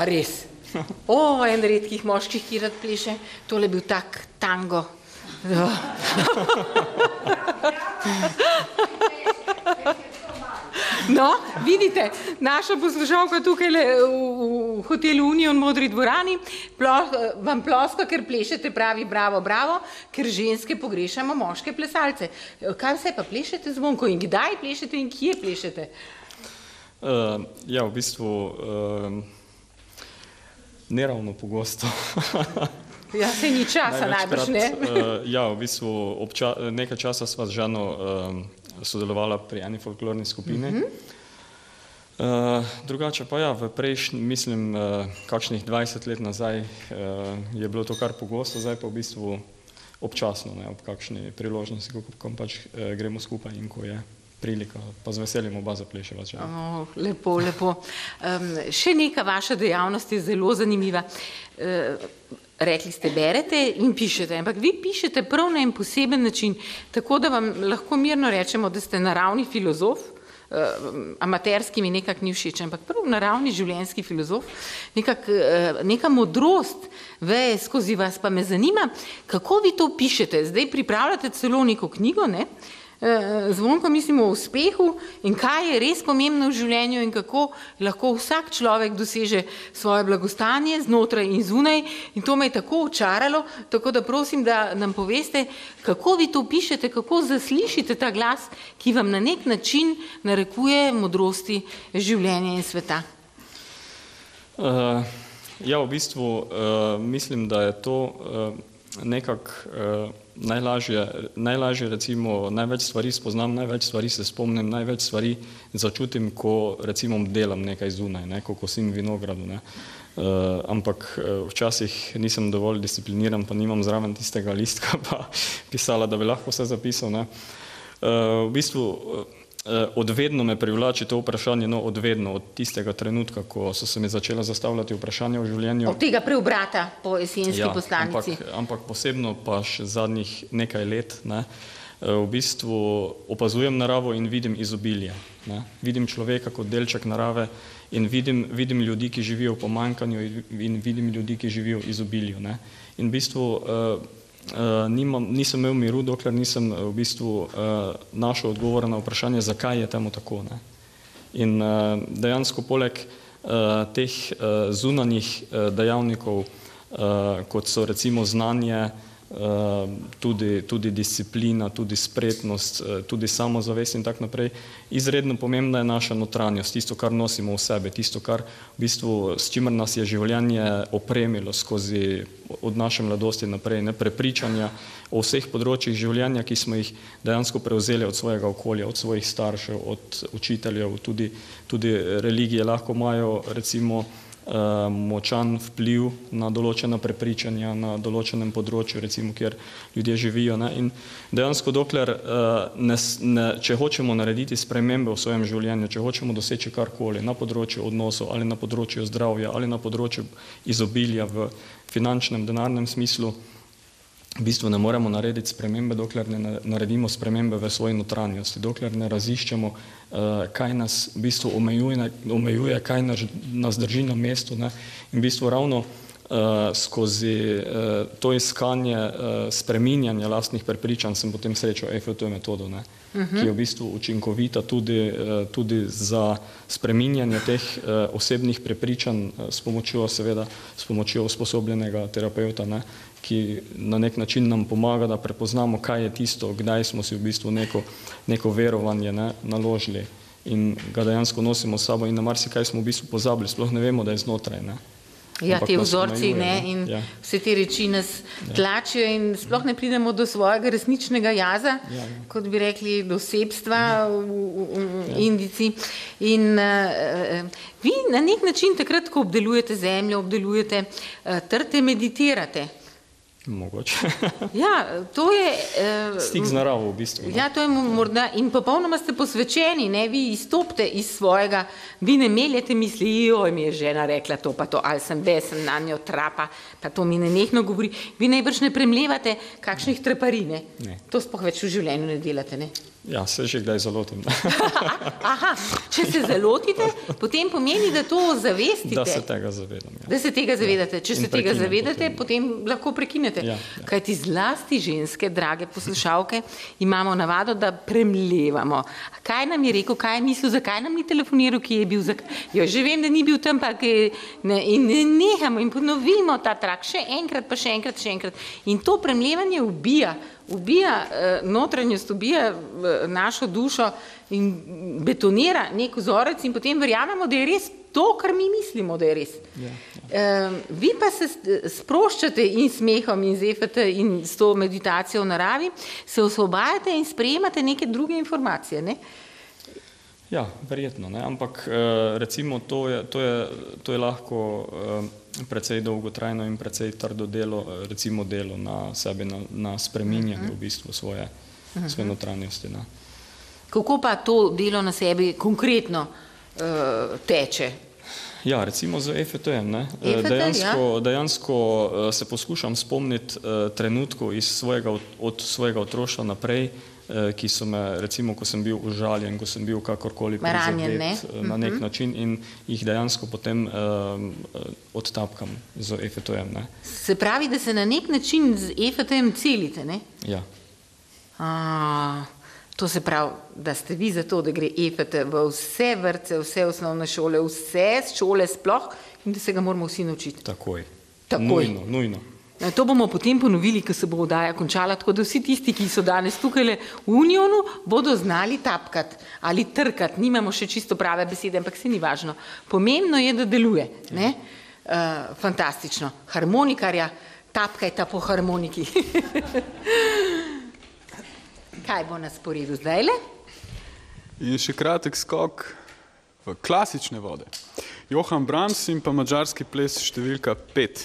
A res? O, en redkih moških, ki rad pleše, tole je bil tak tango. No, vidite, naša poslušalka tukaj le v hotelu Union Modri dvorani vam ploska, ker plešete pravi bravo, bravo, ker ženske pogrešamo moške plesalce. Kaj vse pa plešete zvonko in kdaj plešete in kje plešete? Uh, ja, v bistvu uh, ne ravno pogosto. ja, se ni časa najbrž, ne? uh, ja, v bistvu obča, nekaj časa sva z ženo uh, sodelovala pri eni folklorni skupini. Uh -huh. Uh, drugače pa ja, v prejšnji, mislim, uh, kakšnih 20 let nazaj uh, je bilo to kar pogosto, zdaj pa v bistvu občasno, ne, ob kakšni priložnosti, ko, ko pač uh, gremo skupaj in ko je prilika, pa z veseljem oba zapleševa. Oh, lepo, lepo. Um, še neka vaša dejavnost je zelo zanimiva. Uh, rekli ste, berete in pišete, ampak vi pišete prav na en poseben način, tako da vam lahko mirno rečemo, da ste naravni filozof, uh, amaterski mi nekako ni všeč, ampak prav naravni življenjski filozof, nekak, uh, neka modrost veje skozi vas, pa me zanima, kako vi to pišete, zdaj pripravljate celo neko knjigo, ne? Uh, zvonko mislimo o uspehu in kaj je res pomembno v življenju in kako lahko vsak človek doseže svoje blagostanje znotraj in zunaj. In to me je tako očaralo, tako da prosim, da nam poveste, kako vi to pišete, kako zaslišite ta glas, ki vam na nek način narekuje modrosti življenja in sveta. Uh, ja, v bistvu uh, mislim, da je to uh, nekako. Uh, najlažje, najlažje recimo, največ stvari spoznam, največ stvari se spomnim, največ stvari začutim, ko recimo delam nekaj zunaj, ne, ko kosim vinogradu. Ne. Uh, ampak uh, včasih nisem dovolj discipliniran, pa nimam zraven tistega listka, pa pisala, da bi lahko vse zapisal. Ne. Uh, v bistvu uh, odvedno me privlači to vprašanje, no odvedno, od tistega trenutka, ko so se mi začela zastavljati vprašanja o življenju. Od tega preobrata po jesenski ja, poslanici. Ampak, ampak posebno pa še zadnjih nekaj let, ne, eh, v bistvu opazujem naravo in vidim izobilje. Ne. Vidim človeka kot delček narave in vidim, vidim ljudi, ki živijo v pomankanju in vidim ljudi, ki živijo v izobilju. Ne. In v bistvu uh, nimam, nisem imel miru, dokler nisem uh, v bistvu uh, našel odgovor na vprašanje, zakaj je temu tako. Ne? In dejansko poleg teh zunanjih dejavnikov, kot so recimo znanje, Eh, tudi, tudi disciplina, tudi spretnost, eh, tudi samozavest in tako naprej. Izredno pomembna je naša notranjost, tisto, kar nosimo v sebi, tisto, kar v bistvu, s čimer nas je življenje opremilo skozi od naše mladosti naprej, ne prepričanja o vseh področjih življenja, ki smo jih dejansko prevzeli od svojega okolja, od svojih staršev, od učiteljev, tudi, tudi religije lahko imajo recimo Eh, močan vpliv na določena prepričanja na določenem področju, recimo, kjer ljudje živijo. Ne? In dejansko, dokler, eh, ne, ne, če hočemo narediti spremembe v svojem življenju, če hočemo doseči karkoli na področju odnosov ali na področju zdravja ali na področju izobilja v finančnem, denarnem smislu, v bistvu ne moremo narediti spremembe, dokler ne naredimo spremembe v svoji notranjosti, dokler ne raziščemo, uh, kaj nas v bistvu omejuje, omejuje kaj nas, nas drži na mestu. Ne? In v bistvu ravno skozi uh, to iskanje uh, spreminjanja lastnih prepričanj sem potem srečal EFT metodo, ne? Uh -huh. ki je v bistvu učinkovita tudi, uh, tudi za spreminjanje teh uh, osebnih prepričanj uh, s pomočjo seveda, s pomočjo usposobljenega terapeuta, ne? ki na nek način nam pomaga, da prepoznamo, kaj je tisto, kdaj smo si v bistvu neko, neko verovanje ne, naložili in ga dejansko nosimo s sabo in na marsikaj smo v bistvu pozabili, sploh ne vemo, da je znotraj. Ne. Ja, te vzorci ne, in ja. vse te reči nas ja. tlačijo in sploh ne pridemo do svojega resničnega jaza, ja, ja. kot bi rekli, do sebstva v, v, v ja. Indici. In uh, vi na nek način takrat, ko obdelujete zemljo, obdelujete uh, trte, meditirate. Mogoče. ja, to je. Uh, Stik z naravo, v bistvu. Ne? Ja, to je morda in popolnoma ste posvečeni, ne vi izstopite iz svojega, vi ne meljete misli, oj, mi je žena rekla to, pa to, ali sem besen na njo trapa, pa to mi ne nehno govori. Vi najbrž ne premljevate kakšnih treparine. Ne. To spoh več v življenju ne delate, ne? Ja, se že kdaj zalotim. Aha, če se zalotite, potem pomeni, da to zavestite. Da se tega zavedam. Ja. Da se tega zavedate. Če ja. se tega zavedate, potem, potem lahko prekinete. Ja, ja. Kaj ti zlasti ženske, drage poslušalke, imamo navado, da premljevamo. Kaj nam je rekel, kaj je mislil, zakaj nam ni telefoniral, ki je bil. Zak... Jo, že vem, da ni bil tam, pa je... ne, in ne nehamo in ponovimo ta trak še enkrat, pa še enkrat, še enkrat. In to premljevanje ubija ubija eh, notranjost, ubija eh, našo dušo in betonira nek vzorec in potem verjamemo, da je res to, kar mi mislimo, da je res. Ja, ja. Vi pa se sproščate in smehom in zefate in s to meditacijo v naravi, se osvobajate in sprejemate neke druge informacije. Ne? Ja, verjetno, ne? ampak eh, recimo to je, to je, to je lahko precej dolgotrajno in precej trdo delo, recimo delo na sebi, na, na spreminjanju v bistvu svoje, svoje notranjosti. Ne. Kako pa to delo na sebi konkretno uh, teče? Ja, recimo z EFT-jem. ne. Eh, EFT, Dejansko, dejansko eh, se poskušam spomniti trenutkov iz svojega, od svojega otroštva naprej, ki so me, recimo, ko sem bil užaljen, ko sem bil kakorkoli ne? prizadet, eh, na nek način in jih dejansko potem eh, odtapkam z EFT-jem. ne. Se pravi, da se na nek način z EFT-jem celite, ne? Ja. A, to se pravi, da ste vi za to, da gre EFT v vse vrtce, vse osnovne šole, vse šole sploh in da se ga moramo vsi naučiti. Takoj. Takoj. Nujno, nujno. To bomo potem ponovili, ko se bo oddaja končala, tako da vsi tisti, ki so danes tukaj v Unionu, bodo znali tapkati ali trkati. Nimamo še čisto prave besede, ampak se ni važno. Pomembno je, da deluje. Ne? Uh, fantastično. Harmonikarja, tapkajta po harmoniki. Kaj bo na sporedu zdaj le? In še kratek skok v klasične vode. Johan Brahms in pa mačarski ples številka 5.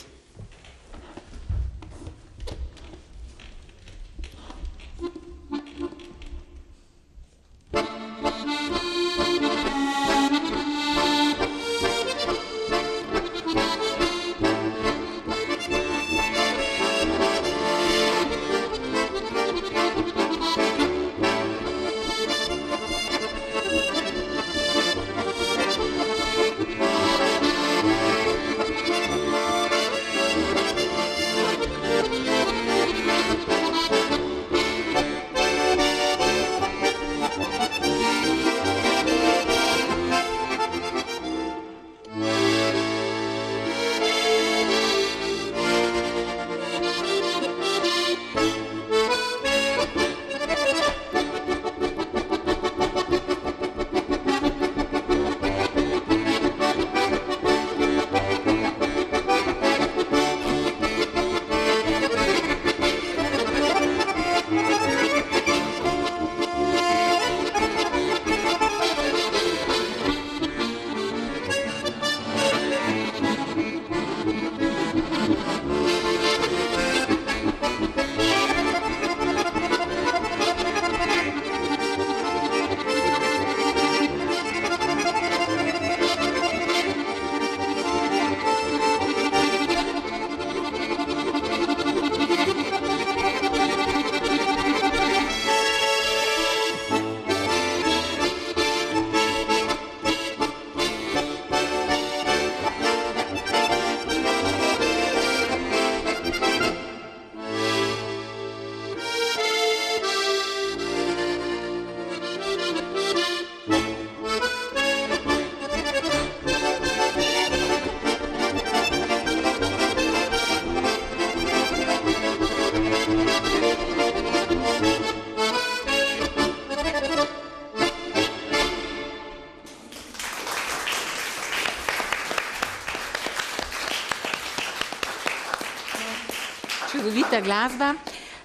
čudovita glasba.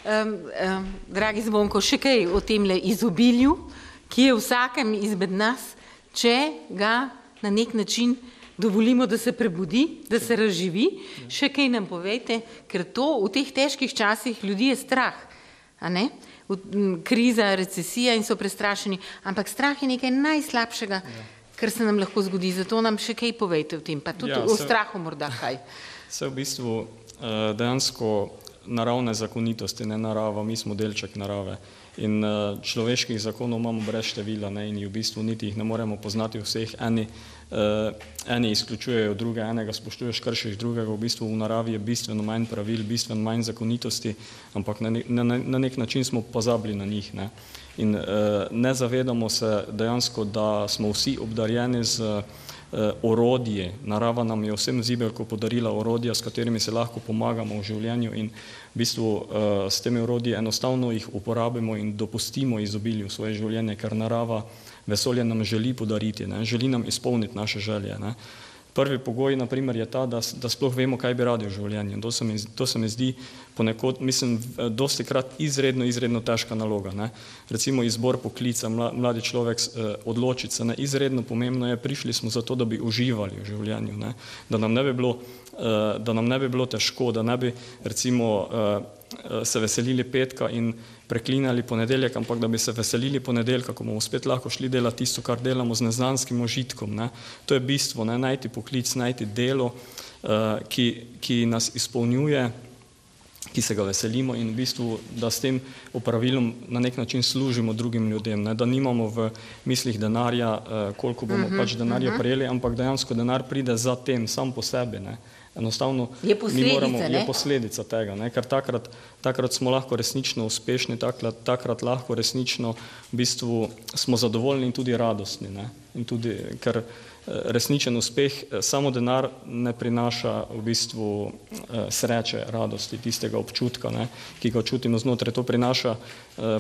Um, um, dragi Zvonko, še kaj o tem izobilju, ki je vsakem izmed nas, če ga na nek način dovolimo, da se prebudi, da se razživi. Še kaj nam povejte, ker to v teh težkih časih ljudi je strah. Kriza, recesija in so prestrašeni, ampak strah je nekaj najslabšega, kar se nam lahko zgodi. Zato nam še kaj povejte o tem, pa tudi Ja, o se- strahu morda kaj. Vse v bistvu eh, dejansko naravne zakonitosti, ne narava, mi smo delček narave. In eh, človeških zakonov imamo brez števila ne, in v bistvu niti jih ne moremo poznati vseh. Eni, eh, eni izključujejo druge, enega spoštuješ, kršiš drugega. V bistvu v naravi je bistveno manj pravil, bistveno manj zakonitosti, ampak na, ne, na, na nek način smo pozabili na njih. Ne. In eh, ne zavedamo se dejansko, da smo vsi obdarjeni z eh, orodje. Narava nam je vsem zibelko podarila orodja, s katerimi se lahko pomagamo v življenju in v bistvu eh, s temi orodji enostavno jih uporabimo in dopustimo izobilju svoje življenje, ker narava vesolje nam želi podariti, ne? želi nam izpolniti naše želje. Ne? Prvi pogoj, na primer, je ta, da, da sploh vemo, kaj bi radi v življenju. To se mi, to se mi zdi ponekod, mislim, dosti krat izredno, izredno težka naloga. Ne? Recimo izbor poklica, mla, mladi človek eh, odločiti se, ne? izredno pomembno je, prišli smo zato, da bi uživali v življenju, ne? Da, nam ne bi bilo, eh, da nam ne bi bilo težko, da ne bi recimo eh, se veselili petka in preklinjali ponedeljek, ampak da bi se veselili ponedeljka, ko bomo spet lahko šli delati tisto, kar delamo z neznanskim užitkom. Ne. To je bistvo, ne, najti poklic, najti delo, ki, ki nas izpolnjuje, ki se ga veselimo in v bistvu, da s tem opravilom na nek način služimo drugim ljudem, ne, da nimamo v mislih denarja, koliko bomo uh -huh, pač denarja uh -huh. prejeli, ampak dejansko denar pride za tem, sam po sebi. Ne. Enostavno je posledica, moramo, je posledica tega, ne? ker takrat, takrat smo lahko resnično uspešni, takrat, takrat lahko resnično v bistvu smo zadovoljni in tudi radostni. Ne? In tudi, ker eh, resničen uspeh, eh, samo denar ne prinaša v bistvu eh, sreče, radosti, tistega občutka, ne? ki ga čutimo znotraj. To prinaša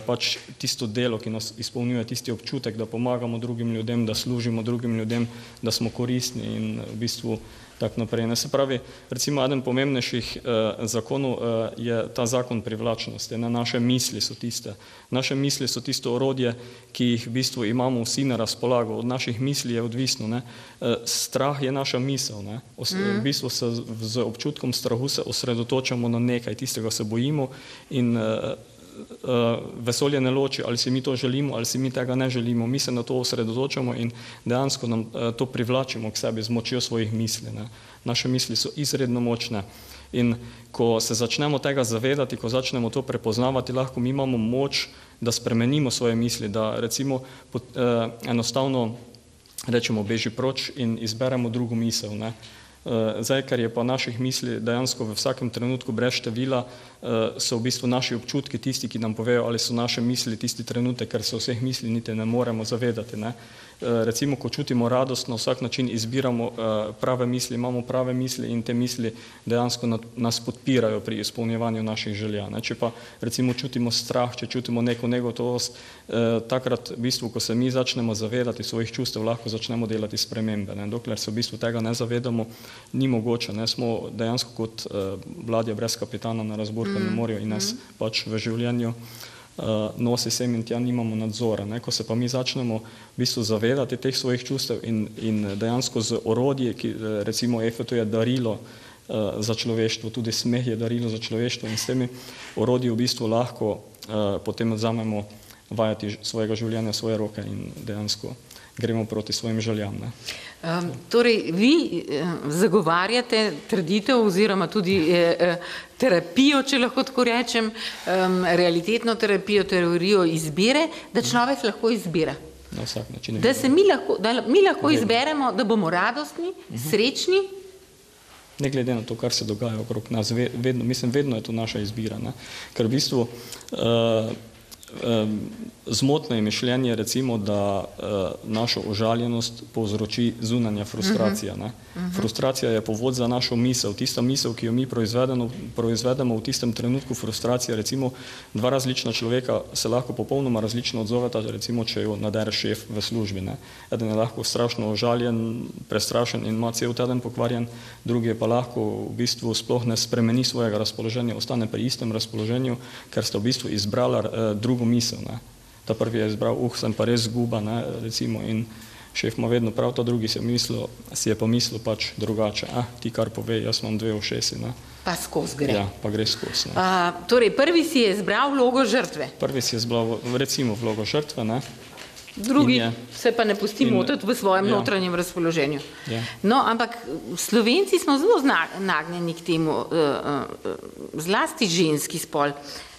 pač tisto delo, ki nas izpolnjuje, tisti občutek, da pomagamo drugim ljudem, da služimo drugim ljudem, da smo koristni in v bistvu tako naprej. Ne, se pravi, recimo eden pomembnejših eh, zakonov eh, je ta zakon privlačnosti. Ne, naše misli so tiste. Naše misli so tisto orodje, ki jih v bistvu imamo vsi na razpolago. Od naših misli je odvisno. Ne. Eh, strah je naša misel. Ne. Os, mm. V bistvu se z občutkom strahu se osredotočamo na nekaj, tistega se bojimo in eh, vesolje ne loči, ali si mi to želimo, ali si mi tega ne želimo. Mi se na to osredotočamo in dejansko nam uh, to privlačimo k sebi z močjo svojih misli. Ne. Naše misli so izredno močne. In ko se začnemo tega zavedati, ko začnemo to prepoznavati, lahko mi imamo moč, da spremenimo svoje misli, da recimo pot, eh, enostavno rečemo beži proč in izberemo drugo misel. Ne. Eh, zdaj, ker je pa naših misli dejansko v vsakem trenutku brez števila, Eh, so v bistvu naši občutki tisti, ki nam povejo, ali so naše misli tisti trenutek, ker se vseh misli niti ne moremo zavedati. Ne. Eh, recimo, ko čutimo radost, na vsak način izbiramo eh, prave misli, imamo prave misli in te misli dejansko nas podpirajo pri izpolnjevanju naših želja. Ne. Če pa recimo čutimo strah, če čutimo neko negotovost, takrat v bistvu, ko se mi začnemo zavedati svojih čustev, lahko začnemo delati spremembe. Ne. Dokler se v bistvu tega ne zavedamo, ni mogoče. Ne. Smo dejansko kot vladja brez kapitana na razbor na mm. morju in nas mm. pač v življenju uh, nosi sem in tja nimamo nadzora. Ne? Ko se pa mi začnemo v bistvu zavedati teh svojih čustev in, in dejansko z orodje, ki recimo EFE to je darilo uh, za človeštvo, tudi smeh je darilo za človeštvo in s temi orodji v bistvu lahko uh, potem vzamemo vajati svojega življenja, svoje roke in dejansko gremo proti svojim željam. Ne? Um, torej, vi eh, zagovarjate trditev oziroma tudi eh, eh, terapijo, če lahko tako rečem, um, realitetno terapijo, teorijo izbire, da človek lahko izbira. Na vsak način. Da se mi lahko, da mi lahko izberemo, da bomo radostni, srečni. Ne glede na to, kar se dogaja okrog nas, vedno, mislim, vedno je to naša izbira. Ne? Ker v bistvu uh, Zmotno je mišljenje, recimo, da uh, našo užaljenost povzroči zunanja frustracija. Ne? Uh -huh. Frustracija je povod za našo misel, tista misel, ki jo mi proizvedemo, proizvedemo v tistem trenutku frustracije. Recimo, dva različna človeka se lahko popolnoma različno odzoveta, recimo, če jo nadere šef v službi. Ne? Eden je lahko strašno užaljen, prestrašen in ima cel teden pokvarjen, drugi je pa lahko v bistvu sploh ne spremeni svojega razpoloženja, ostane pri istem razpoloženju, ker sta v bistvu izbrala uh, drugo misel. Ne? ta prvi je izbral, uh, sem pa res zguba, ne, recimo, in šef ima vedno prav, ta drugi si je, mislil, si je pa mislil pač drugače, ah, ti kar pove, jaz imam dve všesi, ne. Pa skozi gre. Ja, pa gre skozi. Uh, torej, prvi si je izbral vlogo žrtve. Prvi si je izbral, recimo, vlogo žrtve, ne. Drugi je, se pa ne pusti motiti v svojem ja. notranjem razpoloženju. Ja. No, ampak Slovenci smo zelo nagnjeni k temu, uh, uh, zlasti ženski spol,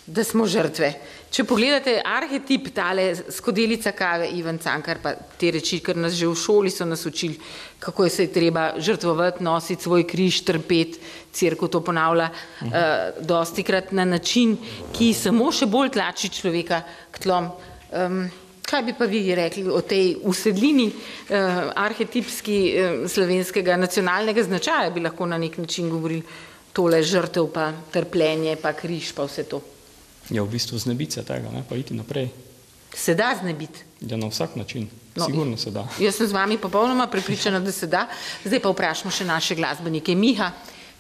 da smo žrtve. Če pogledate arhetip tale skodelica kave Ivan Cankar, pa te reči, ker nas že v šoli so nas učili, kako je se je treba žrtvovati, nositi svoj križ, trpeti, crkva to ponavlja uh, dosti krat na način, ki samo še bolj tlači človeka k tlom. Um, kaj bi pa vi rekli o tej usedlini uh, arhetipski uh, slovenskega nacionalnega značaja, bi lahko na nek način govorili tole žrtev, pa trpljenje, pa križ, pa vse to. Ja, v bistvu znebiti se tega, ne, pa iti naprej. Se da znebiti? Ja, na vsak način. No, Sigurno se da. Jaz sem z vami popolnoma prepričana, da se da. Zdaj pa vprašamo še naše glasbenike. Miha,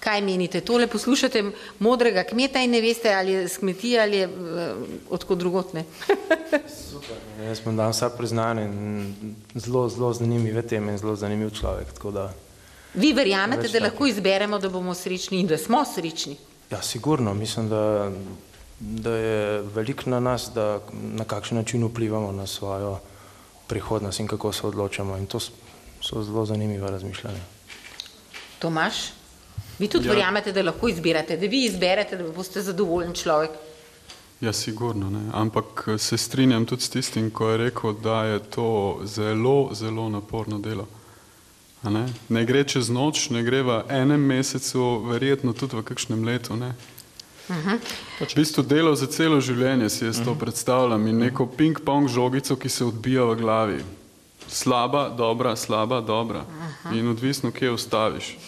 kaj menite? Tole poslušate modrega kmeta in ne veste, ali je z kmetije ali je uh, odkot drugotne. Super. Jaz sem dan vsa priznanje in zelo, zelo zanimive teme in zelo zanimiv človek. Vi verjamete, da lahko izberemo, da bomo srečni in da smo srečni? Ja, sigurno. Mislim, da, da je veliko na nas, da na kakšen način vplivamo na svojo prihodnost in kako se odločamo. In to so zelo zanimive razmišljanja. Tomaš, vi tudi ja. verjamete, da lahko izbirate, da vi izberete, da boste zadovoljen človek. Ja, sigurno, ne. ampak se strinjam tudi s tistim, ko je rekel, da je to zelo, zelo naporno delo. Ne? ne gre čez noč, ne gre v enem mesecu, verjetno tudi v kakšnem letu. Ne? Uh -huh. V bistvu delo za celo življenje si jaz to uh -huh. predstavljam in neko ping-pong žogico, ki se odbija v glavi. Slaba, dobra, slaba, dobra. Uh -huh. In odvisno, kje ustaviš.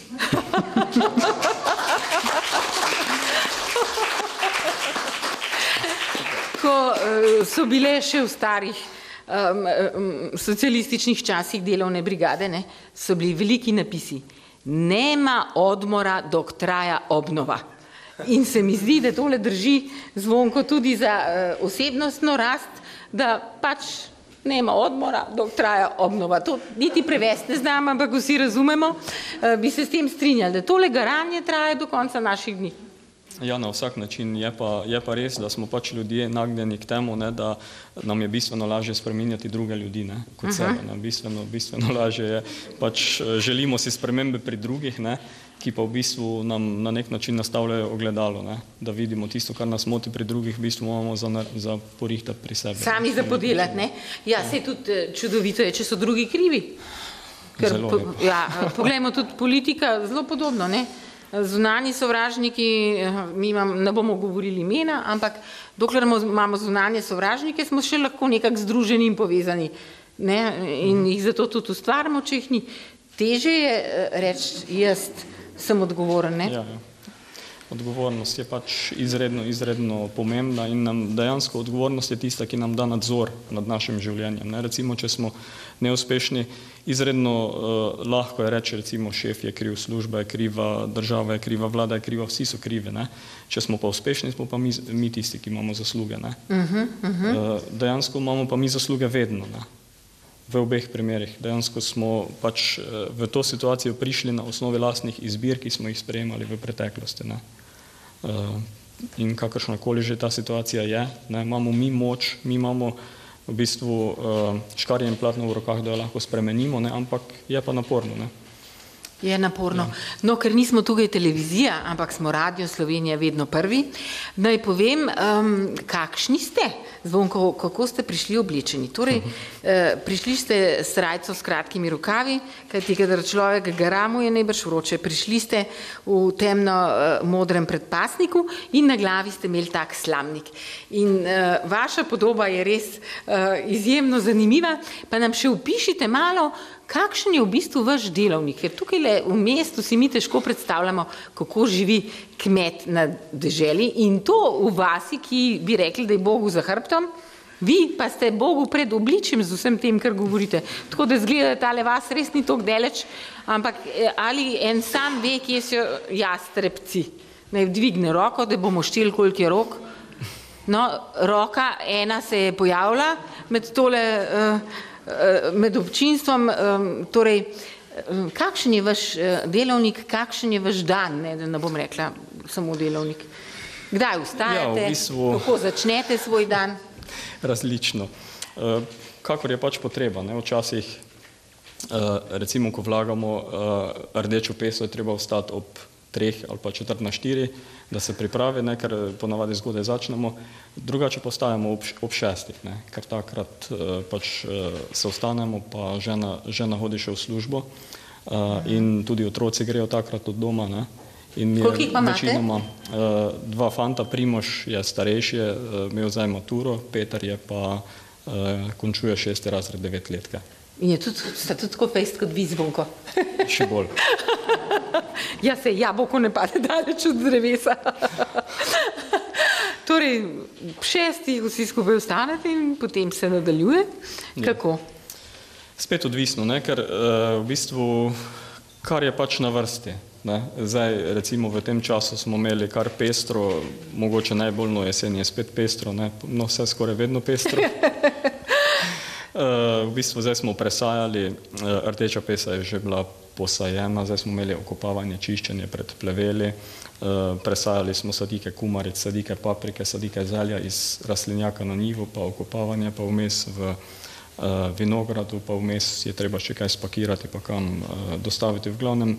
Ko uh, so bile še v starih um, um, socialističnih časih delovne brigade, ne, so bili veliki napisi. Nema odmora, dok traja obnova. In se mi zdi, da tole drži zvonko tudi za uh, osebnostno rast, da pač nema odmora, dok traja obnova. To niti prevesti ne znam, ampak vsi razumemo, uh, bi se s tem strinjali, da tole garanje traja do konca naših dni. Ja, na vsak način je pa, je pa res, da smo pač ljudje nagnjeni k temu, ne, da nam je bistveno lažje spreminjati druge ljudi ne, kot sebe. Ne. Bistveno, bistveno lažje je, pač želimo si spremembe pri drugih, ne, ki pa v bistvu nam na nek način nastavljajo ogledalo, ne, da vidimo tisto, kar nas moti pri drugih, v bistvu imamo za, za porihtati pri sebi. Sami za podelati, ne? Ja, se tudi eh, čudovito je, če so drugi krivi. Ker, po, ja, poglejmo tudi politika, zelo podobno, ne? Zunani sovražniki, mi imam, ne bomo govorili imena, ampak dokler imamo zunanje sovražnike, smo še lahko nekako združeni in povezani ne? in jih zato tudi ustvarjamo, če jih ni. Teže je eh, reči, jaz sem odgovoren. Ne? Ja, ja. Odgovornost je pač izredno, izredno pomembna in nam dejansko odgovornost je tista, ki nam da nadzor nad našim življenjem. Ne? Recimo, če smo neuspešni, izredno uh, lahko je reči, recimo, šef je kriv, služba je kriva, država je kriva, vlada je kriva, vsi so krivi. Ne? Če smo pa uspešni, smo pa mi, mi tisti, ki imamo zasluge. Uh -huh, uh -huh. Uh, dejansko imamo pa mi zasluge vedno. Ne? V obeh primerih. Dejansko smo pač v to situacijo prišli na osnovi lastnih izbir, ki smo jih sprejemali v preteklosti. Ne? In kakršna koli že ta situacija je, ne? imamo mi moč, mi imamo v bistvu škarje in platno v rokah, da jo lahko spremenimo, ne? ampak je pa naporno. Ne? Je naporno. Ja. No, ker nismo tukaj televizija, ampak smo Radio Slovenija vedno prvi, naj povem, um, kakšni ste, zvonko, kako ste prišli oblečeni. Torej, uh -huh. uh, prišli ste s rajco s kratkimi rokavi, kajti kadar človek gara mu je najbrž vroče, prišli ste v temno uh, modrem predpasniku in na glavi ste imeli tak slamnik. In uh, vaša podoba je res uh, izjemno zanimiva, pa nam še upišite malo, kakšen je v bistvu vaš delovnik, ker tukaj le v mestu si mi težko predstavljamo, kako živi kmet na deželi in to v vasi, ki bi rekli, da je Bogu za hrbtom, vi pa ste Bogu pred obličjem z vsem tem, kar govorite. Tako da zgleda, da tale vas res ni tako deleč, ampak eh, ali en sam ve, kje so jastrebci. Naj dvigne roko, da bomo šteli, koliko je rok. No, roka ena se je pojavila med tole uh, med občinstvom, torej, kakšen je vaš eh, delovnik, kakšen je vaš dan, ne, da ne bom rekla samo delovnik. Kdaj vstajate, ja, v bistvu... kako začnete svoj dan? Različno. Eh, kakor je pač potreba, ne, včasih recimo, ko vlagamo rdečo peso, je treba vstati ob treh ali pa četrt na štiri, da se pripravi, ne, ker ponavadi zgodaj začnemo, drugače postajamo ob, ob šestih, ne, ker takrat uh, pač uh, se ostanemo, pa žena, žena hodi še v službo uh, in tudi otroci grejo takrat od doma. Ne. In je večinoma uh, dva fanta, Primoš je starejši, uh, imel zdaj maturo, Peter je pa uh, končuje šesti razred devetletke. In je tudi, sta tudi tako fejst kot vi zvonko. Še bolj. ja, se jabolko ne pade daleč od drevesa. torej, šesti vsi skupaj ostanete in potem se nadaljuje. Ja. Kako? Ja. Spet odvisno, ne? ker uh, v bistvu, kar je pač na vrsti. Ne? Zdaj, recimo v tem času smo imeli kar pestro, mogoče najbolj no jesen je spet pestro, ne? no vse skoraj vedno pestro. Uh, v bistvu zdaj smo presajali, uh, rdeča pesa je že bila posajena, zdaj smo imeli okopavanje, čiščenje pred pleveli, presajali smo sadike kumaric, sadike paprike, sadike zelja iz rastlinjaka na njivu, pa okopavanje pa vmes v vinogradu, pa vmes je treba še kaj spakirati, pa kam dostaviti. V glavnem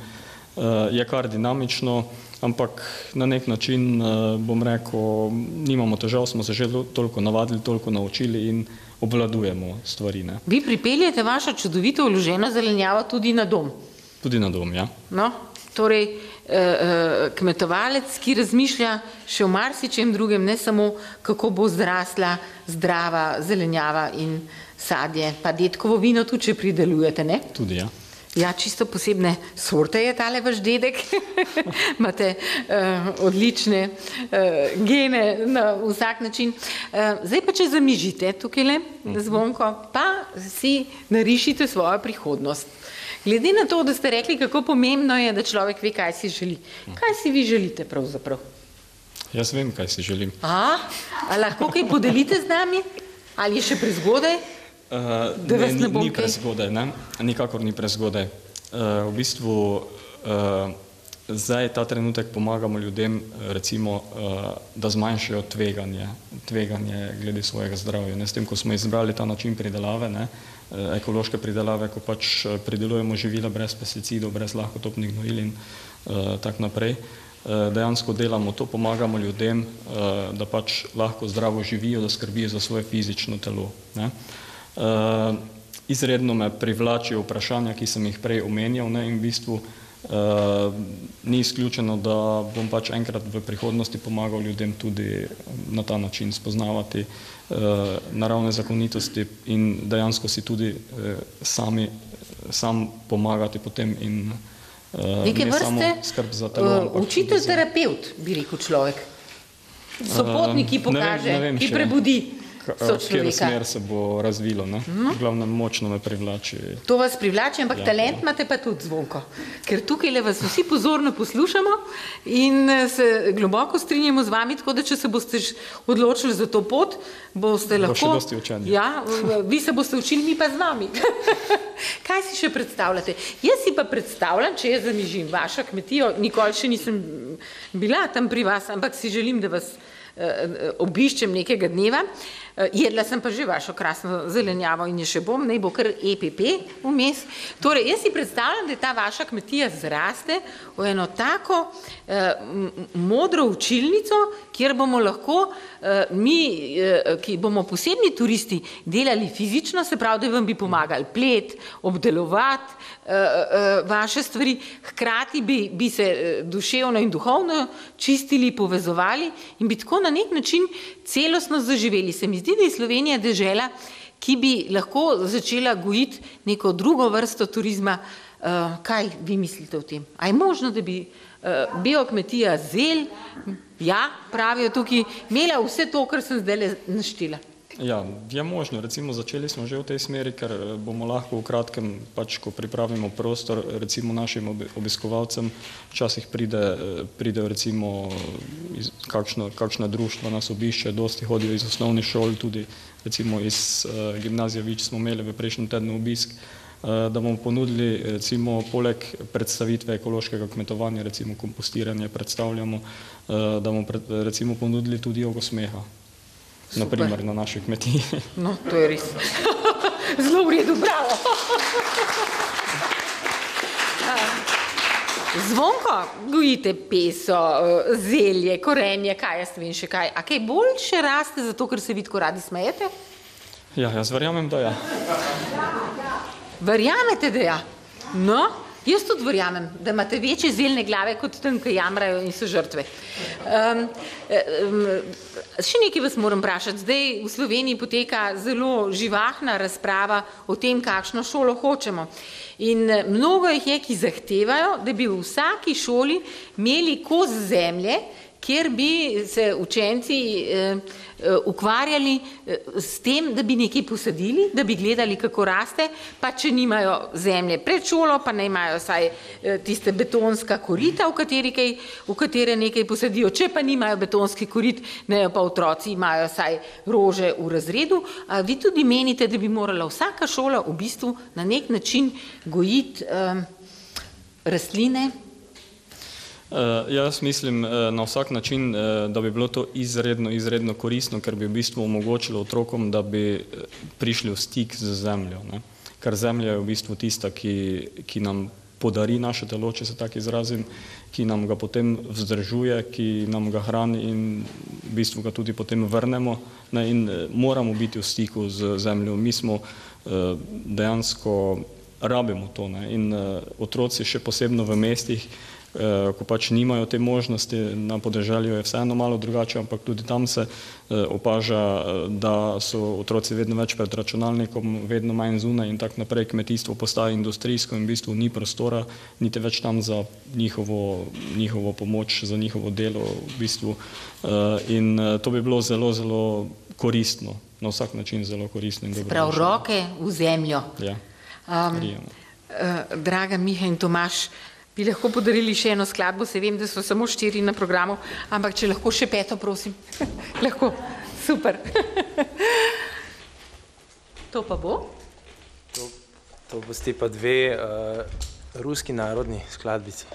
je kar dinamično, ampak na nek način bom rekel, nimamo težav, smo se že toliko navadili, toliko naučili in obvladujemo stvari. Ne. Vi pripeljete vašo čudovito vloženo zelenjavo tudi na dom? Tudi na dom, ja. No, torej eh, eh, kmetovalec, ki razmišlja še o marsičem drugem, ne samo kako bo zrasla zdrava zelenjava in sadje, pa detkovo vino tudi, če pridelujete, ne? Tudi, ja. Ja, čisto posebne sorte je tale vaš dedek. Imate uh, odlične uh, gene na vsak način. Uh, zdaj pa, če zamižite tukaj le zvonko, pa si narišite svojo prihodnost. Glede na to, da ste rekli, kako pomembno je, da človek ve, kaj si želi. Kaj si vi želite pravzaprav? Jaz vem, kaj si želim. A, a lahko kaj podelite z nami? Ali je še prezgodaj? Uh, ne, ni, ni prezgodaj, ne? nikakor ni prezgodaj. Uh, v bistvu uh, zdaj ta trenutek pomagamo ljudem, recimo, uh, da zmanjšajo tveganje, tveganje glede svojega zdravja. Ne? S tem, ko smo izbrali ta način pridelave, ne? ekološke pridelave, ko pač pridelujemo živila brez pesticidov, brez lahkotopnih gnojil in uh, tako naprej. Dejansko delamo to, pomagamo ljudem, da pač lahko zdravo živijo, da skrbijo za svoje fizično telo. Ne? Uh, izredno me privlačijo vprašanja, ki sem jih prej omenjal ne, in v bistvu uh, ni izključeno, da bom pač enkrat v prihodnosti pomagal ljudem tudi na ta način spoznavati uh, naravne zakonitosti in dejansko si tudi uh, sami sam pomagati potem in uh, ne vrste, skrb za telo. Uh, učitelj, terapeut, bi rekel človek. Sopotnik, ki pokaže, uh, ne vem, ne vem, ki prebudi. Še v katero smer se bo razvilo. Ne? No. Glavno močno me privlači. To vas privlači, ampak ja. talent imate pa tudi zvonko. Ker tukaj le vas vsi pozorno poslušamo in eh, se globoko strinjamo z vami, tako da če se boste odločili za to pot, boste lahko. Bo še dosti učenja. Ja, vi se boste učili, mi pa z nami. Kaj si še predstavljate? Jaz si pa predstavljam, če jaz zamižim vašo kmetijo, nikoli še nisem bila tam pri vas, ampak si želim, da vas uh, obiščem nekega dneva. Eh, jedla sem pa že vašo krasno zelenjavo in je še bom, naj bo kar EPP vmes. Torej, jaz si predstavljam, da je ta vaša kmetija zraste v eno tako eh, modro učilnico, kjer bomo lahko eh, mi, eh, ki bomo posebni turisti, delali fizično, se pravi, da vam bi pomagali plet, obdelovati eh, eh, vaše stvari, hkrati bi, bi se eh, duševno in duhovno čistili, povezovali in bi tako na nek način celostno zaživeli. Se mi zdi, da je Slovenija dežela, ki bi lahko začela gojiti neko drugo vrsto turizma. Uh, kaj vi mislite o tem? A je možno, da bi uh, biokmetija zel, ja, pravijo tukaj, imela vse to, kar sem zdaj naštela? Ja, je možno. Recimo začeli smo že v tej smeri, ker eh, bomo lahko v kratkem, pač ko pripravimo prostor, recimo našim obiskovalcem, včasih pride, eh, pride recimo iz, kakšno, kakšna društva nas obišče, dosti hodijo iz osnovnih šol, tudi recimo iz uh, gimnazije Vič smo imeli v prejšnjem tednu obisk, uh, da bomo ponudili recimo poleg predstavitve ekološkega kmetovanja, recimo kompostiranje predstavljamo, uh, da bomo pred, recimo ponudili tudi jogo smeha naprimer na naši kmetiji. No, to je res. Zelo v redu, bravo. Zvonko, gojite peso, zelje, korenje, kaj jaz vem še kaj. A kaj bolj še raste zato, ker se vidko radi smejete? Ja, jaz verjamem, da ja. Verjamete, da ja? No, Jaz tudi verjamem, da imate večje zeljne glave kot tam, ki jamrajo in so žrtve. Um, um, še nekaj vas moram vprašati. Zdaj v Sloveniji poteka zelo živahna razprava o tem, kakšno šolo hočemo. In eh, mnogo jih je, ki zahtevajo, da bi v vsaki šoli imeli kos zemlje, kjer bi se učenci eh, Eh, ukvarjali eh, s tem, da bi nekaj posadili, da bi gledali, kako raste, pa če nimajo zemlje pred šolo, pa ne imajo saj tiste betonska korita, v, kateri kaj, v katere nekaj posadijo. Če pa nimajo betonski korit, ne pa otroci imajo saj rože v razredu. A vi tudi menite, da bi morala vsaka šola v bistvu na nek način gojiti um, rastline? Uh, jaz mislim uh, na vsak način, uh, da bi bilo to izredno, izredno koristno, ker bi v bistvu omogočilo otrokom, da bi prišli v stik z zemljo. Ne? Ker zemlja je v bistvu tista, ki, ki nam podari naše telo, če se tako izrazim, ki nam ga potem vzdržuje, ki nam ga hrani in v bistvu ga tudi potem vrnemo. Ne? In moramo biti v stiku z zemljo. Mi smo dejansko rabimo to ne? in otroci še posebno v mestih, Eh, ko pač nimajo te možnosti, na podeželju je vseeno malo drugače, ampak tudi tam se eh, opaža, eh, da so otroci vedno več pred računalnikom, vedno manj zunaj in tako naprej, kmetijstvo postaje industrijsko in v bistvu ni prostora, niti več tam za njihovo, njihovo pomoč, za njihovo delo v bistvu in to bi bilo zelo, zelo koristno, na vsak način zelo koristno. Prav roke v zemljo. Ja. Um, draga Miha in Tomaš, bi lahko podarili še eno skladbo, se vem, da so samo štiri na programu, ampak če lahko še peto, prosim. lahko, super. to pa bo? To, to boste pa dve uh, ruski narodni skladbici.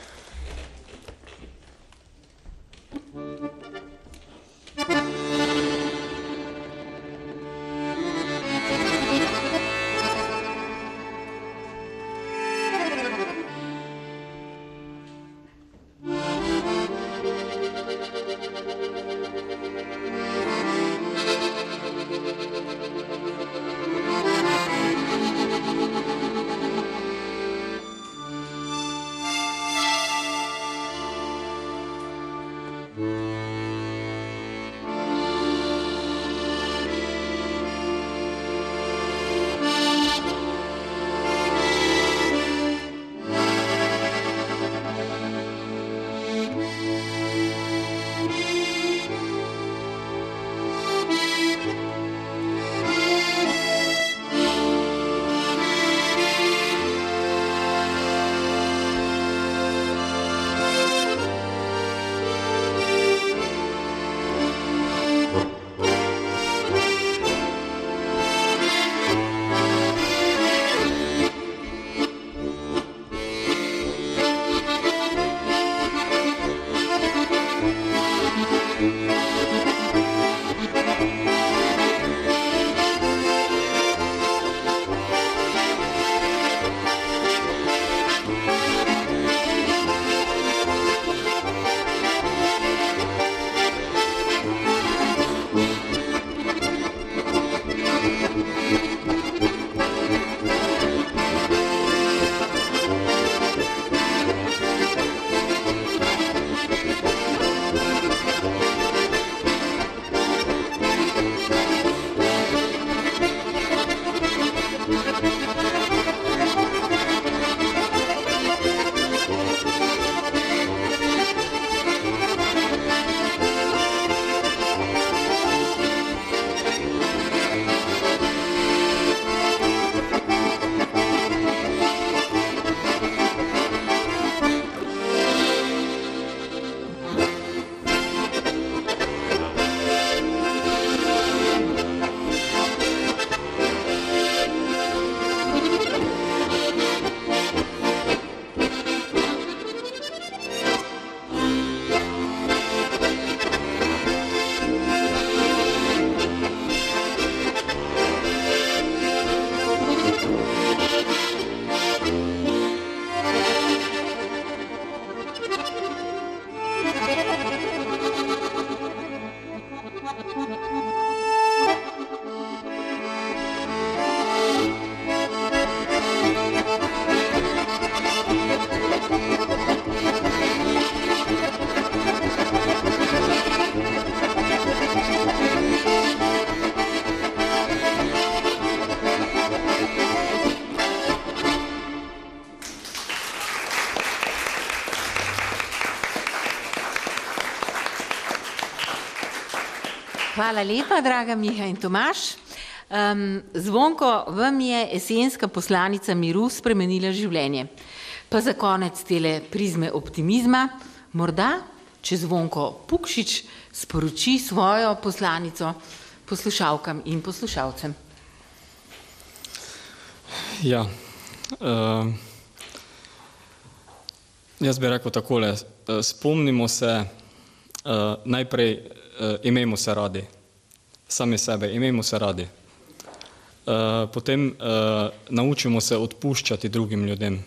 Hvala lepa, draga Miha in Tomaš. Um, zvonko, vam je esenska poslanica miru spremenila življenje. Pa za konec tele prizme optimizma, morda, če zvonko Pukšič sporoči svojo poslanico poslušalkam in poslušalcem. Ja. Uh... Jaz bi rekel takole, spomnimo se, najprej imejmo se radi, sami sebe, imejmo se radi. Potem naučimo se odpuščati drugim ljudem.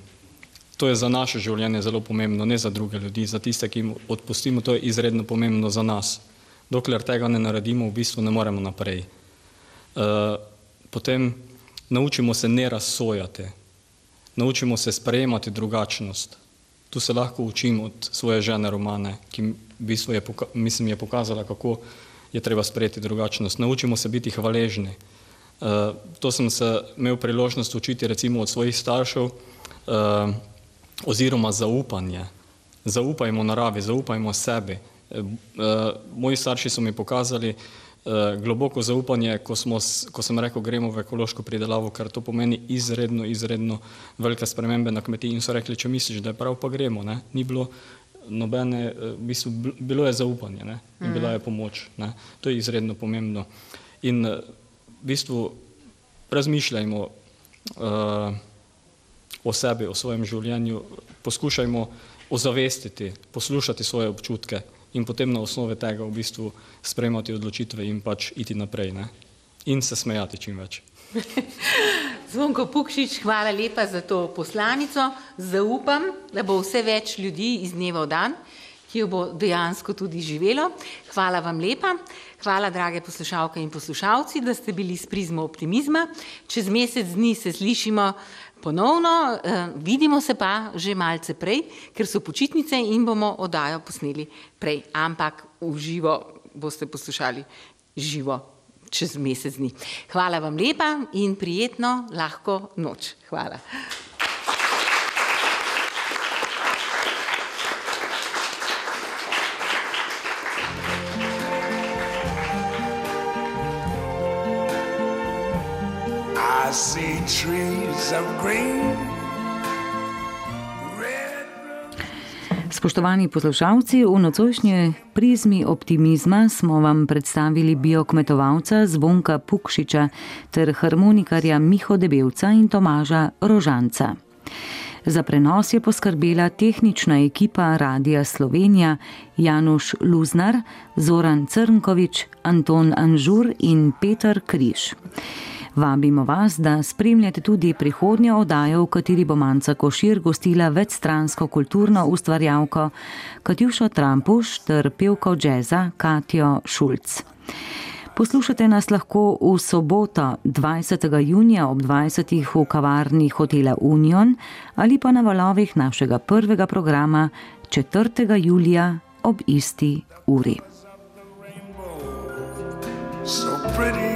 To je za naše življenje zelo pomembno, ne za druge ljudi, za tiste, ki jim odpustimo, to je izredno pomembno za nas. Dokler tega ne naredimo, v bistvu ne moremo naprej. Potem naučimo se ne razsojati, naučimo se sprejemati drugačnost. Tu se lahko učim od svoje žene Romane, ki v bistvu je, mislim, je pokazala, kako je treba sprejeti drugačnost. Naučimo se biti hvaležni. To sem se imel priložnost učiti recimo od svojih staršev oziroma zaupanje. Zaupajmo naravi, zaupajmo sebi. Moji starši so mi pokazali, globoko zaupanje, ko, smo, ko sem rekel, gremo v ekološko pridelavo, ker to pomeni izredno, izredno velike spremembe na kmetiji in so rekli, če misliš, da je prav, pa gremo. Ne? Ni bilo nobene, v bistvu bilo je zaupanje ne? in bila je pomoč. Ne? To je izredno pomembno. In v bistvu razmišljajmo uh, o sebi, o svojem življenju, poskušajmo ozavestiti, poslušati svoje občutke in potem na osnovi tega v bistvu sprejemati odločitve in pač iti naprej ne? in se smejati čim več. Zvonko Pukšič, hvala lepa za to poslanico. Zaupam, da bo vse več ljudi iz dneva v dan, ki jo bo dejansko tudi živelo. Hvala vam lepa. Hvala, drage poslušalke in poslušalci, da ste bili s prizmo optimizma. Čez mesec dni se slišimo ponovno, eh, vidimo se pa že malce prej, ker so počitnice in bomo oddajo posneli prej, ampak v živo boste poslušali živo čez mesec dni. Hvala vam lepa in prijetno lahko noč. Hvala. I see trees of green. Spoštovani poslušalci, v nocojšnji prizmi optimizma smo vam predstavili biokmetovalca Zvonka Pukšiča ter harmonikarja Miho Debelca in Tomaža Rožanca. Za prenos je poskrbela tehnična ekipa Radia Slovenija Januš Luznar, Zoran Crnkovič, Anton Anžur in Peter Križ. Vabimo vas, da spremljate tudi prihodnjo oddajo, v kateri bo Manca Košir gostila večstransko kulturno ustvarjalko Katjušo Trampuš ter pevko džeza Katjo Šulc. Poslušate nas lahko v soboto 20. junija ob 20. v kavarni hotela Union ali pa na valovih našega prvega programa 4. julija ob isti uri. So pretty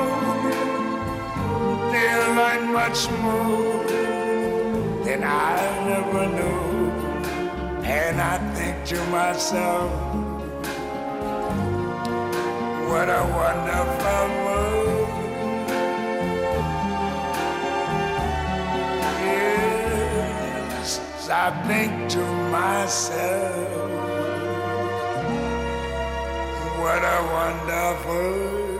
They'll learn much more than I never knew. And I think to myself, what a wonderful world. Yes, I think to myself, what a wonderful